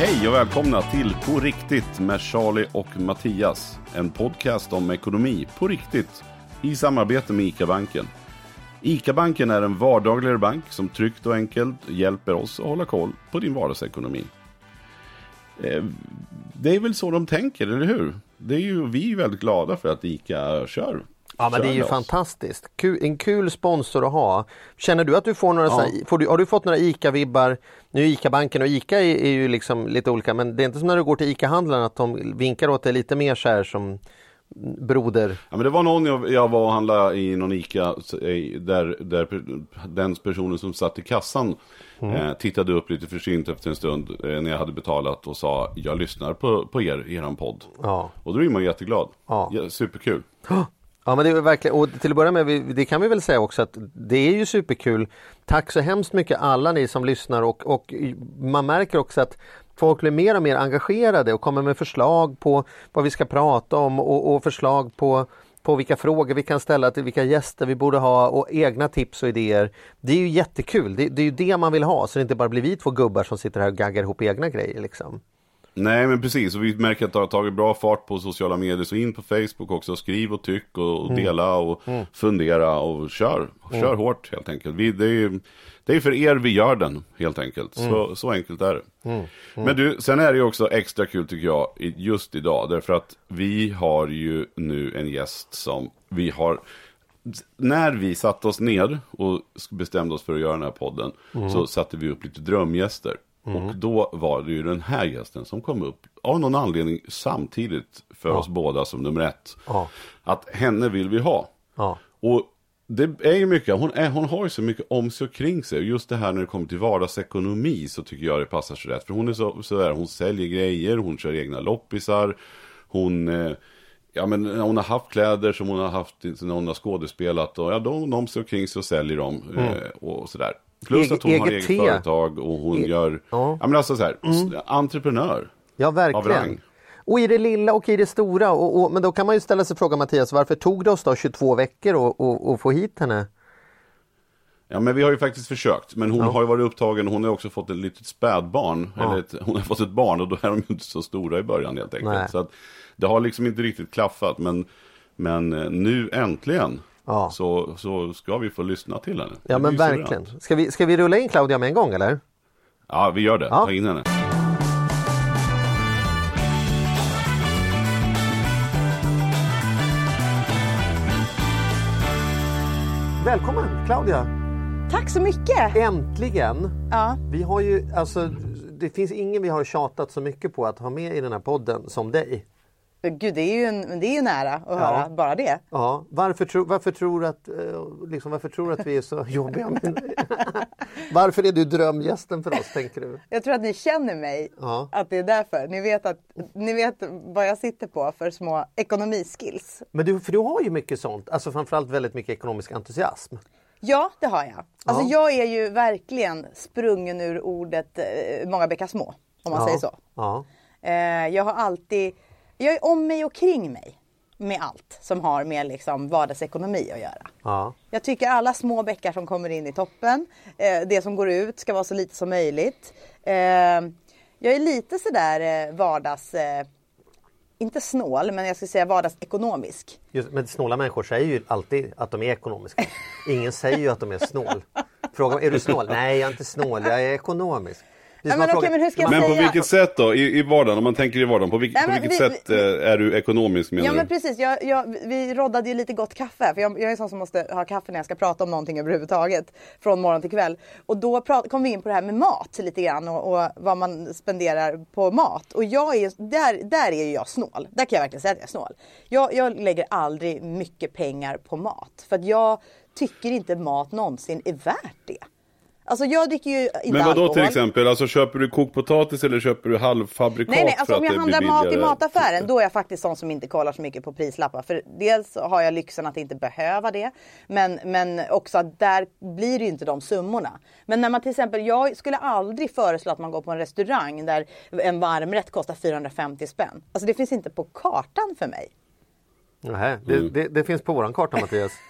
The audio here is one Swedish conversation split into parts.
Hej och välkomna till På riktigt med Charlie och Mattias. En podcast om ekonomi på riktigt i samarbete med ICA-banken. ICA-banken är en vardagligare bank som tryggt och enkelt hjälper oss att hålla koll på din vardagsekonomi. Eh, det är väl så de tänker, eller hur? Det är ju vi är väldigt glada för att ICA kör. Ja men det är ju fantastiskt. Kul, en kul sponsor att ha. Känner du att du får några Ja. så här, får du, har du fått några ICA-vibbar? Nu är ICA-banken och ICA är, är ju liksom lite olika men det är inte som när du går till ICA-handlaren att de vinkar åt dig lite mer så här som broder. Ja, men det var någon jag, jag var och handlade i någon ICA eh, där, där den personen som satt i kassan Mm. eh, tittade upp lite försynt efter en stund eh, när jag hade betalat och sa jag lyssnar på, på er, eran podd. Ja. Och då blir man jätteglad. Ja. Ja, superkul. Ja men det är verkligen, och till att börja med, det kan vi väl säga också att det är ju superkul. Tack så hemskt mycket alla ni som lyssnar och, och man märker också att folk blir mer och mer engagerade och kommer med förslag på vad vi ska prata om och, och förslag på på vilka frågor vi kan ställa till vilka gäster vi borde ha och egna tips och idéer. Det är ju jättekul. Det, det är ju det man vill ha så det inte bara blir vi två gubbar som sitter här och gaggar ihop egna grejer liksom. Nej men precis, och vi märker att det har tagit bra fart på sociala medier. Så in på Facebook också, skriv och tyck och, och dela och fundera och kör. Kör hårt helt enkelt. Vi, det, är, det är för er vi gör den helt enkelt. Så, så enkelt är det. Men du, sen är det ju också extra kul tycker jag just idag. Därför att vi har ju nu en gäst som vi har när vi satte oss ner och bestämde oss för att göra den här podden så satte vi upp lite drömgäster. Och då var det ju den här gästen som kom upp av någon anledning samtidigt för oss båda som nummer ett. Ja. Att henne vill vi ha. Ja. Och det är ju mycket, hon, är, hon har ju så mycket om sig och kring sig. Och just det här när det kommer till vardagsekonomi så tycker jag det passar så rätt. För hon är så, så där, hon säljer grejer, hon kör egna loppisar. Hon, eh, ja men hon har haft kläder som hon har haft när hon har skådespelat. Och ja, om sig och kring sig och säljer dem. Eh, och sådär. Plus Eget- att hon har eget eget te. företag och hon E- gör, Ja. ja men alltså så här, entreprenör. Ja, verkligen. Och i det lilla och i det stora. Och, och, men då kan man ju ställa sig frågan Mattias, varför tog det oss då 22 veckor att få hit henne? Ja men vi har ju faktiskt försökt. Men hon har ju varit upptagen och hon har också fått ett litet spädbarn. Eller ett, hon har fått ett barn och då är de ju inte så stora i början helt enkelt. Nej. Så att det har liksom inte riktigt klaffat. Men, men eh, nu äntligen Ja. så, så ska vi få lyssna till henne. Ja Det men verkligen. Ska vi, ska vi rulla in Claudia med en gång eller? Ja vi gör det. Ja. Ta in henne. Välkommen Claudia! Tack så mycket! Äntligen! Ja. Vi har ju, alltså, det finns ingen vi har tjatat så mycket på att ha med i den här podden som dig. Gud, det är ju, en, det är ju nära att höra bara det. Ja, varför, tro, varför, tror att, eh, liksom, varför tror du att vi är så jobbiga? Varför är du drömgästen för oss tänker du? Jag tror att ni känner mig, Ja. att det är därför. Ni vet, att, ni vet vad jag sitter på för små ekonomiskills. Men du, för du har ju mycket sånt, alltså framförallt väldigt mycket ekonomisk entusiasm. Ja, det har jag. Alltså Ja. jag är ju verkligen sprungen ur ordet eh, många bäckar små, om man säger så. Eh, jag har alltid, jag är om mig och kring mig med allt som har med liksom vardagsekonomi att göra. Ja. Jag tycker alla små bäckar som kommer in i toppen, eh, det som går ut ska vara så lite som möjligt. Eh, jag är lite sådär eh, vardags, eh, inte snål, men jag skulle säga vardagsekonomisk. Just, men snåla människor säger ju alltid att de är ekonomiska. Ingen säger ju att de är snål. Fråga är du snål? Nej, jag är inte snål, jag är ekonomisk. Ja, men fråga- men hur ska jag Men på säga- vilket sätt då? I, I vardagen, om man tänker i vardagen. På, vilk, Nej, på men vilket vi- sätt eh, är du ekonomisk menar Ja men du? precis, jag, jag, vi roddade ju lite gott kaffe. För jag, jag är en sån som måste ha kaffe när jag ska prata om någonting överhuvudtaget. Från morgon till kväll. Och då prat, kom vi in på det här med mat lite grann och, och vad man spenderar på mat. Och jag är, där, där är ju jag snål. Där kan jag verkligen säga att jag är snål. Jag, jag lägger aldrig mycket pengar på mat. För att jag tycker inte mat någonsin är värt det. Alltså jag dricker ju inte Men vad då alkohol. till exempel? Alltså köper du kokpotatis eller köper du halvfabrikat Nej, nej, alltså om jag handlar mat i mataffären då är jag faktiskt sån som inte kollar så mycket på prislappar. För dels har jag lyxen att inte behöva det. Men, men också att där blir det ju inte de summorna. Men när man till exempel, jag skulle aldrig föreslå att man går på en restaurang där en varmrätt kostar 450 spänn. Alltså det finns inte på kartan för mig. Nej, det, det, det finns på våran karta Mattias.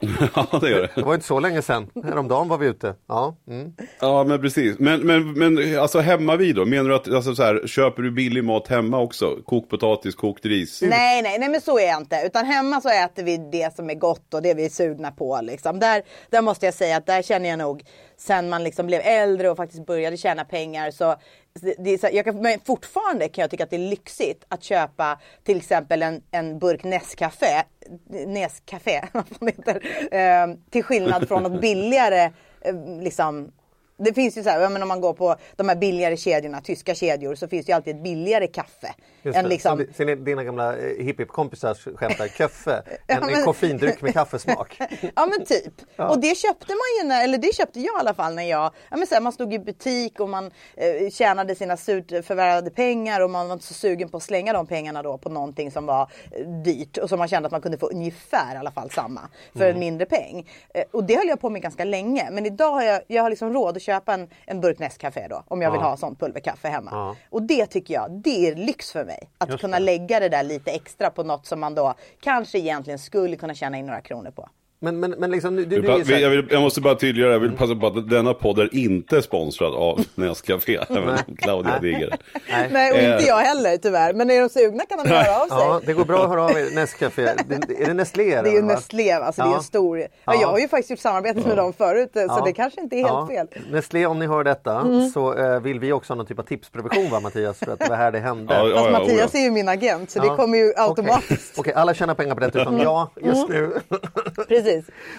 ja, det gör det. Det var inte så länge sedan. Häromdagen var vi ute. Ja, mm. Ja, men precis. Men, men, men alltså hemma vid då? Menar du att, alltså, så här, köper du billig mat hemma också? Kokt potatis, kokt ris? Nej, nej, nej, men så är jag inte. Utan hemma så äter vi det som är gott och det vi är sugna på. Liksom. Där, där måste jag säga att där känner jag nog, sen man liksom blev äldre och faktiskt började tjäna pengar, så det så, jag kan, men fortfarande kan jag tycka att det är lyxigt att köpa till exempel en, en burk Nescafé, Nescafé, vad fan heter, eh, till skillnad från något billigare eh, liksom det finns ju så här, men om man går på de här billigare kedjorna, tyska kedjor, så finns det ju alltid ett billigare kaffe. Just än det. liksom, Som di- dina gamla eh, hiphop-kompisar skämtar, köffe, en, Ja, en men- koffeindryck med kaffesmak. Ja men typ. Och det köpte man ju, när, eller det köpte jag i alla fall när jag, ja, men så här, man stod i butik och man eh, tjänade sina surt förvärvade pengar och man var inte så sugen på att slänga de pengarna då på någonting som var eh, dyrt och som man kände att man kunde få ungefär i alla fall samma för en mindre peng. Eh, och det höll jag på med ganska länge. Men idag har jag, jag har liksom råd att köpa en, en burk Nescafé då om jag vill ha sånt pulverkaffe hemma. Och det tycker jag, det är lyx för mig. Att Just kunna det. lägga det där lite extra på något som man då kanske egentligen skulle kunna tjäna in några kronor på. Men, men, men liksom, du, du, här- jag, vill, jag måste bara tydliggöra, jag vill passa på att denna podd är inte sponsrad av Nescafé, även om Claudia digger. Nej. Nej, och inte Eh. jag heller tyvärr. Men är de sugna kan de höra av sig. Ja, det går bra att höra av er. Nescafé. Det- Är det Nestlé? Det är ju? Nestlé, alltså det är Ja. en stor... Ja. Ja. Jag har ju faktiskt gjort samarbete med dem förut så Ja. det kanske inte är helt Ja. fel. Mm. Nestlé, om ni hör detta så eh, vill vi också ha någon typ av tipsprovision va Mattias? För att det var här det hände. Ja, ja. Fast Mattias oja. är ju min agent så Ja. det kommer ju Okej. automatiskt. Okej, alla tjänar pengar på detta utom jag just nu. Precis.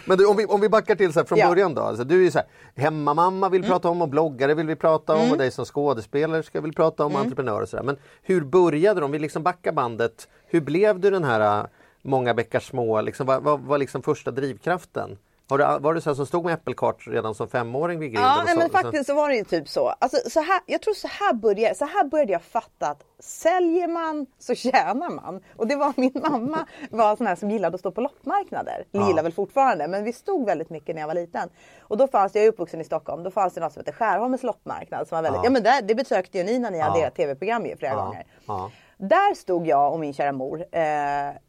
Men du, om, vi, om vi backar till så här från Ja. början då. Alltså, du är så här, hemmamamma vill prata om och bloggare vill vi prata om Mm. och dig som skådespelare ska vi prata om och entreprenör och sådär. Men hur började du? Om vi liksom backar bandet. Hur blev du den här äh, många bäckar små? Liksom, vad var liksom första drivkraften? Har du, var du så som stod med äppelkart redan som femåring vid grinden? Ja, nej, men faktiskt så var det ju typ så. Alltså, så här, jag tror så här, började, så här började jag fatta att säljer man så tjänar man. Och det var min mamma var sån här som gillade att stå på loppmarknader. Ja. gillar väl fortfarande, men vi stod väldigt mycket när jag var liten. Och då fanns det, jag är uppvuxen i Stockholm, då fanns det något som heter Skärholmens loppmarknad. Som var väldigt, Ja. ja. men där, det besökte ju ni när ni hade Ja. ert tv-program ju flera gånger. Där stod jag och min kära mor eh,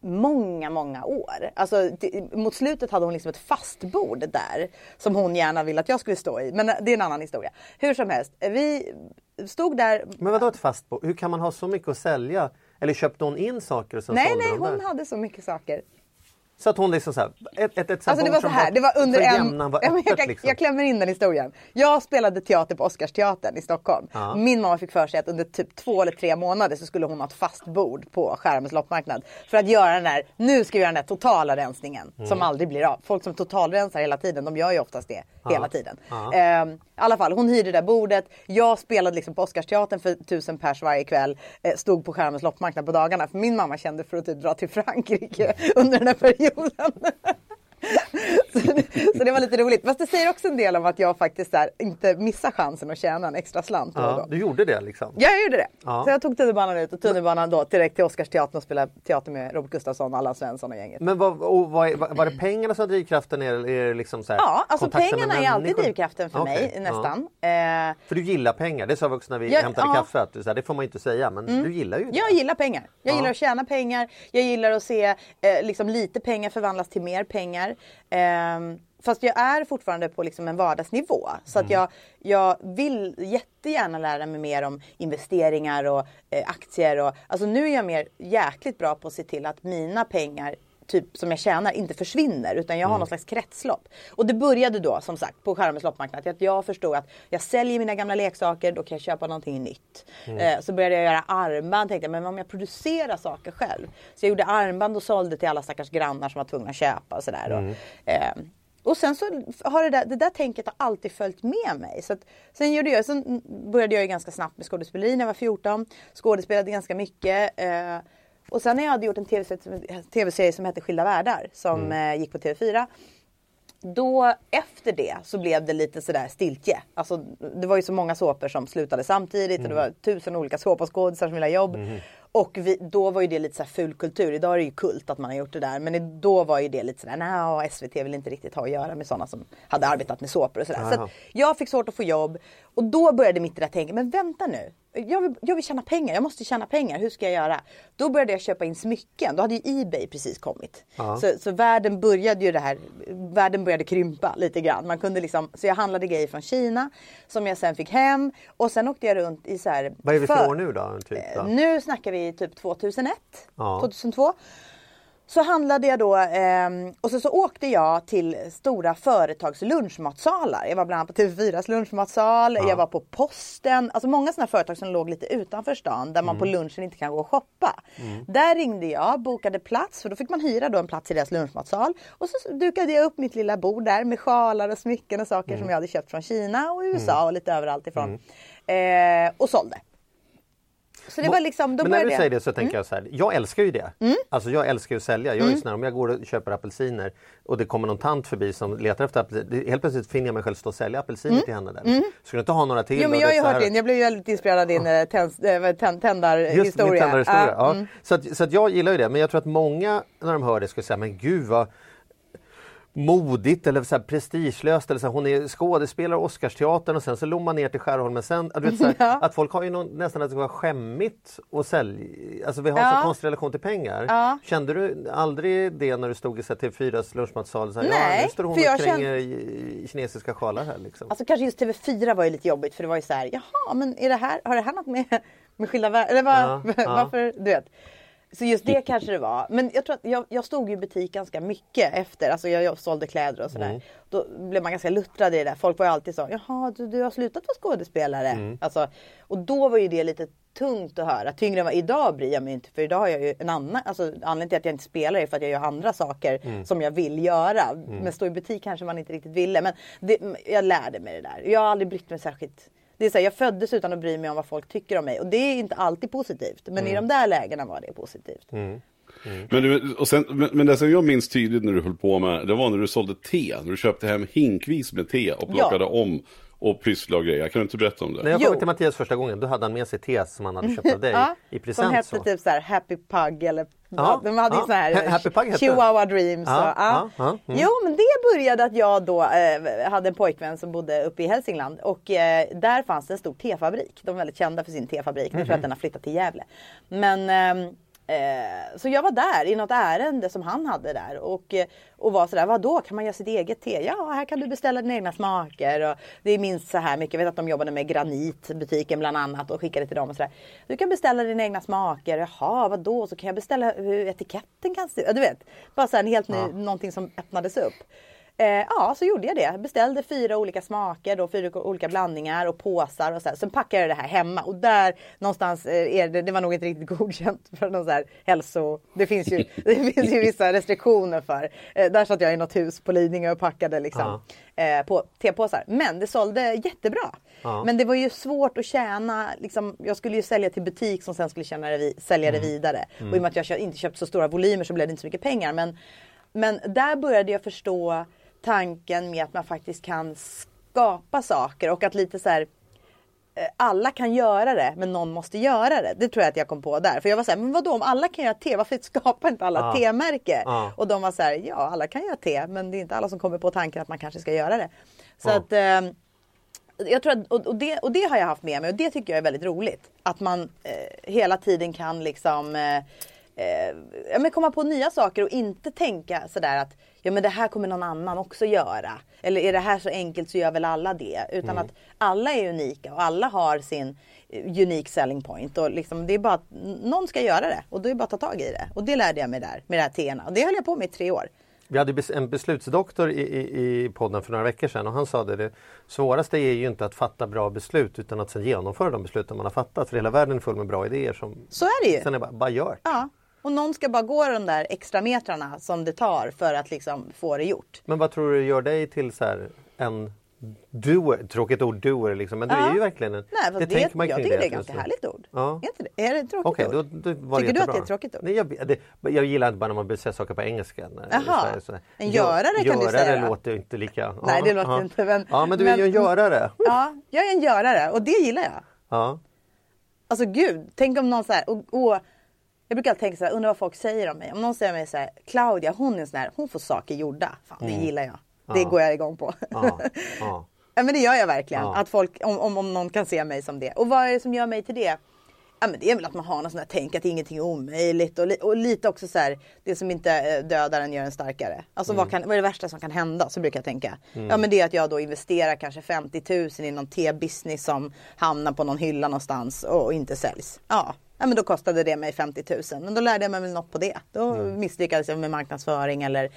många, många år. Alltså, mot slutet hade hon liksom ett fast bord där som hon gärna ville att jag skulle stå i. Men eh, det är en annan historia. Hur som helst, vi stod där. Men vadå ett fast bo- Hur kan man ha så mycket att sälja? Eller köpte hon in saker och sen Nej, nej, hon där? hade så mycket saker. Så att hon liksom så här, ett, ett, ett Alltså det var så här, det var under en... var men jag, öppet kan- liksom. jag klämmer in den historien. Jag spelade teater på Oscarsteatern i Stockholm. Ja. Min mamma fick för sig att under typ två eller tre månader så skulle hon ha ett fast bord på Skärholmens loppmarknad. För att göra den där, nu ska vi göra den där totala rensningen Mm. som aldrig blir av. Folk som totalrensar hela tiden, de gör ju oftast det hela tiden. Ja. Ehm, I alla fall, hon hyrde det där bordet. Jag spelade liksom på Oscarsteatern för tusen pers varje kväll. Eh, stod på Skärholmens loppmarknad på dagarna. För min mamma kände för att typ dra till Frankrike under den här perioden. så, det, så det var lite roligt. Fast det säger också en del om att jag faktiskt där, inte missar chansen att tjäna en extra slant. då och Ja, då. du gjorde det liksom? Ja, jag gjorde det. Ja. Så jag tog tunnelbanan ut och tunnelbanan då direkt till Oscarsteatern och spelade teater med Robert Gustafsson, Allan Svensson och gänget. Men vad, och vad, är- var det pengarna som var drivkraften är det liksom så här, Ja, alltså pengarna är alltid drivkraften för Okej, mig nästan. Ja. Eh, För du gillar pengar, det sa vi också när vi Ja, hämtade. Mm. kaffe. Att här, det får man inte säga men du gillar ju det. Jag gillar pengar. Jag Ja. gillar att tjäna pengar. Jag gillar att se eh, liksom lite pengar förvandlas till mer pengar. Ehm, fast jag är fortfarande på liksom en vardagsnivå. Så att jag, jag vill jättegärna lära mig mer om investeringar och eh, aktier. Och, alltså nu är jag mer jäkligt bra på att se till att mina pengar typ som jag tjänar inte försvinner utan jag har någon slags kretslopp. Och det började då som sagt på Skärholmens loppmarknad att jag förstod att jag säljer mina gamla leksaker, då kan jag köpa någonting nytt. Eh, så började jag göra armband, tänkte jag, men om jag producerar saker själv. Så jag gjorde armband och sålde till alla stackars grannar som var tvungna att köpa och sådär. Och, eh, och sen så har det där, det där tänket har alltid följt med mig. Så att, sen, gjorde jag, sen började jag ju ganska snabbt med skådespeleri när jag var 14. Skådespelade ganska mycket. Eh, och sen när jag hade gjort en tv-serie som, hette Skilda världar som eh, gick på TV4. Då efter det så blev det lite sådär stiltje. Alltså, det var ju så många såpor som slutade samtidigt och det var tusen olika såpaskådisar som ville ha jobb. Och vi, då var ju det lite så här ful kultur. Idag är det ju kult att man har gjort det där. Men då var ju det lite sådär, nej SVT vill inte riktigt ha att göra med sådana som hade arbetat med såpor och sådär. Så Jaha. att jag fick svårt att få jobb. Och då började mitt där tänka, men vänta nu. Jag vill, jag vill tjäna pengar, jag måste tjäna pengar, hur ska jag göra? Då började jag köpa in smycken, då hade ju Ebay precis kommit. Så, så världen började ju det här, världen började krympa lite grann. Man kunde liksom, så jag handlade grejer från Kina som jag sen fick hem och sen åkte jag runt i så här. Vad är vi för för- år nu då? Typ, då? nu snackar vi typ 2001, Ja. 2002. Så handlade jag då ehm, och så, så åkte jag till stora företags lunchmatsalar. Jag var bland annat på TV4s lunchmatsal, jag var på posten. Alltså många sådana företag som låg lite utanför stan där man på lunchen inte kan gå och shoppa. Där ringde jag, bokade plats för då fick man hyra då en plats i deras lunchmatsal. Och så dukade jag upp mitt lilla bord där med sjalar och smycken och saker som jag hade köpt från Kina och USA och lite överallt ifrån. Eh, och sålde. Så det var liksom, då Men när du säger det så tänker jag så här, jag älskar ju det. Mm. Alltså jag älskar ju att sälja. Jag är ju sån här, om jag går och köper apelsiner och det kommer någon tant förbi som letar efter apelsiner. Helt plötsligt finner jag mig själv stå och sälja apelsiner till henne. Där. Ska du inte ha några till? Mm. Jo men jag har ju hört din, jag blev ju väldigt inspirerad av din eh, tänd- eh, vad- tänd- Just tändarhistoria. min tändarhistoria. Ja, Ja. mm. Så, att, så att jag gillar ju det. Men jag tror att många när de hör det skulle säga, men gud vad modigt eller så här prestigelöst. Eller så här, hon är skådespelare Oscarsteatern och sen så lommar man ner till Skärholmen. Sen, du vet, så här, Ja. Att folk har ju någon, nästan att det ska vara skämmigt att sälja. Alltså vi har Ja. så konstig relation till pengar. Ja. Kände du aldrig det när du stod i så här, TV4s lunchmatsal? Så här, Nej, ja, nu står hon och kränger i kinesiska sjalar här. Liksom. Alltså kanske just TV4 var ju lite jobbigt för det var ju så här, jaha men är det här, har det här något med, med skilda världar? Eller ja. varför, du vet. Så just det kanske det var. Men jag tror att jag, jag stod i butik ganska mycket efter. Alltså jag, jag sålde kläder och sådär. Mm. Då blev man ganska luttrad i det där. Folk var ju alltid så, jaha du, du har slutat vara skådespelare. Mm. Alltså, och då var ju det lite tungt att höra. Tyngre än vad idag bryr jag mig inte. För idag har jag ju en annan, alltså anledningen till att jag inte spelar är för att jag gör andra saker Mm. som jag vill göra. Men stå i butik kanske man inte riktigt ville. Men det, jag lärde mig det där. Jag har aldrig brytt mig särskilt det är så här, jag föddes utan att bry mig om vad folk tycker om mig och det är inte alltid positivt. Men Mm. i de där lägena var det positivt. Men, du, och sen, men, men det som jag minns tydligt när du höll på med, det var när du sålde te. När du köpte hem hinkvis med te och plockade om och pysslade och grejer. Kan du inte berätta om det? När jag Jo. kom till Mattias första gången då hade han med sig te som han hade köpt av dig Ja, i som present. hette så. typ så här Happy Pug eller Ja, de hade ja. sån här Ha- Happy Pug. Chihuahua Dreams. Ja, och, ja. ja, ja, mm. Jo men det började att jag då eh, hade en pojkvän som bodde uppe i Hälsingland och eh, där fanns det en stor tefabrik. De är väldigt kända för sin tefabrik. Nu tror Mhm. jag att den har flyttat till Gävle. Men ehm, Eh, så jag var där i något ärende som han hade där och, eh, och var sådär, vadå kan man göra sitt eget te? Ja, här kan du beställa dina egna smaker och det är minst så här mycket. Jag vet att de jobbade med Granit, butiken bland annat och skickade till dem och sådär. Du kan beställa dina egna smaker. Jaha, vadå? Så kan jag beställa hur etiketten kan se ut? Ja, du vet, bara så här en helt ny, någonting som öppnades upp. Eh, ja, så gjorde jag det. Beställde fyra olika smaker, då, fyra olika blandningar och påsar och så här. Sen packade jag det här hemma och där någonstans eh, är det, det var nog inte riktigt godkänt för någon så här hälso... Det finns ju, det finns ju vissa restriktioner för. Eh, där satt jag i något hus på Lidingö och packade liksom eh, på tepåsar. Men det sålde jättebra. Ja. Men det var ju svårt att tjäna, liksom, jag skulle ju sälja till butik som sen skulle tjäna det, sälja det vidare. Och i och med att jag inte köpt så stora volymer så blev det inte så mycket pengar. Men, men där började jag förstå tanken med att man faktiskt kan skapa saker och att lite så här eh, alla kan göra det men någon måste göra det. Det tror jag att jag kom på där. För jag var så här, men vadå om alla kan göra te, varför skapar inte alla Ja. te-märke? Ja. Och de var så här, ja alla kan göra te men det är inte alla som kommer på tanken att man kanske ska göra det. Så Ja. att eh, jag tror att, och, och, det, och det har jag haft med mig och det tycker jag är väldigt roligt. Att man eh, hela tiden kan liksom eh, eh, ja, men komma på nya saker och inte tänka sådär att ja men det här kommer någon annan också göra. Eller är det här så enkelt så gör väl alla det. Utan Mm. att alla är unika och alla har sin eh, unique selling point. Och liksom, det är bara att någon ska göra det och då är det bara att ta tag i det. Och det lärde jag mig där med det här teerna. Och det höll jag på med i tre år. Vi hade en beslutsdoktor i, i, i podden för några veckor sedan och han sa det, det svåraste är ju inte att fatta bra beslut utan att sen genomföra de besluten man har fattat. För hela världen är full med bra idéer som Så är det ju. sen är bara, bara gör. Ja. Och någon ska bara gå de där extra metrarna som det tar för att liksom få det gjort. Men vad tror du gör dig till så här, en doer? Tråkigt ord doer liksom, men du Ja. är ju verkligen en... Nej, för det, tänker man jag tycker det är ett ganska härligt ord. Ja. Är, inte det? är det ett tråkigt Okej, ord? då, då var det Tycker du att det är ett tråkigt ord? Nej, jag, det, jag gillar inte bara när man säger saker på engelska. Jaha. En görare kan du görare säga då? låter ju inte lika... Nej, det låter ja. inte, men- Ja, men du är ju en men- görare. Ja, jag är en görare och det gillar jag. Ja. Alltså gud, tänk om någon så här, och, och, jag brukar alltid tänka så här, undrar vad folk säger om mig. Om någon säger mig så här, Claudia hon är en sån här, hon får saker gjorda. Fan det gillar jag. Det Mm. Går jag igång på. Ja, men det gör jag verkligen. Att folk, om, om, om någon kan se mig som det. Och vad är det som gör mig till det? Ja men det är väl att man har något sånt här tänk att ingenting är omöjligt och, li, och lite också så här, det som inte eh, dödar en gör en starkare. Alltså vad, kan, vad är det värsta som kan hända? Så brukar jag tänka. Ja men det är att jag då investerar kanske 50 000 i någon te-business som hamnar på någon hylla någonstans och, och inte säljs. Ja. Ja men då kostade det mig 50 000. Men då lärde jag mig väl något på det. Då misslyckades jag med marknadsföring eller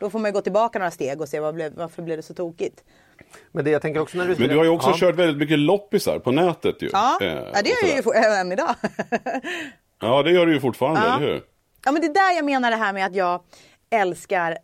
då får man ju gå tillbaka några steg och se vad blev, varför blev det så tokigt. Men det jag tänker också när du Men du har ju också ja. kört väldigt mycket loppisar på nätet ju. Ja, Eh, ja det gör jag ju även idag. Ja, det gör du ju fortfarande, Ja. eller hur? Ja men det är där jag menar det här med att jag älskar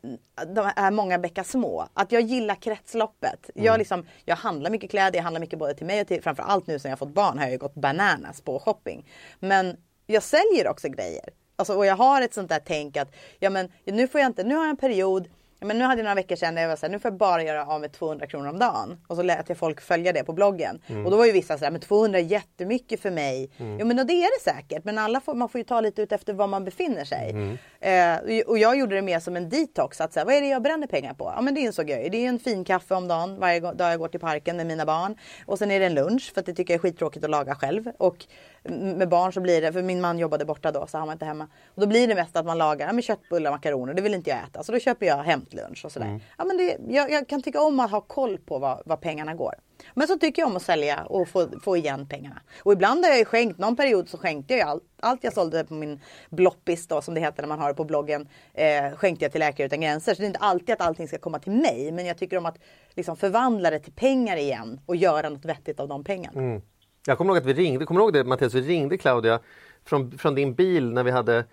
de här många bäckar små. Att jag gillar kretsloppet. Jag, liksom, jag handlar mycket kläder, jag handlar mycket både till mig och till framförallt nu sen jag fått barn har jag ju gått bananas på shopping. Men jag säljer också grejer. Alltså, och jag har ett sånt där tänk att ja, men, nu får jag inte, nu har jag en period men nu hade jag några veckor sedan där jag var så här, nu får jag bara göra av med 200 kronor om dagen. Och så lät jag folk följa det på bloggen. Och då var ju vissa så här, men 200 är jättemycket för mig. Jo men det är det säkert. Men alla får, man får ju ta lite ut efter var man befinner sig. Eh, och jag gjorde det mer som en detox. Att så här, vad är det jag bränner pengar på? Ja men det insåg jag ju. Det är en fin kaffe om dagen varje dag jag går till parken med mina barn. Och sen är det en lunch för att det tycker jag är skittråkigt att laga själv. Och med barn så blir det, för min man jobbade borta då så han var inte hemma. Och då blir det mest att man lagar ja, men köttbullar och makaroner. Det vill inte jag äta. Så då köper jag hämtlunch och sådär. Ja, men det, jag, jag kan tycka om att ha koll på vad, vad pengarna går. Men så tycker jag om att sälja och få, få igen pengarna. Och ibland har jag ju skänkt, någon period så skänkte jag allt, allt jag sålde på min bloppis då som det heter när man har det på bloggen. Eh, skänkte jag till Läkare Utan Gränser. Så det är inte alltid att allting ska komma till mig. Men jag tycker om att liksom förvandla det till pengar igen och göra något vettigt av de pengarna. Jag kommer ihåg att vi ringde, kommer ihåg det Mattias? Vi ringde Claudia från, från din bil när vi hade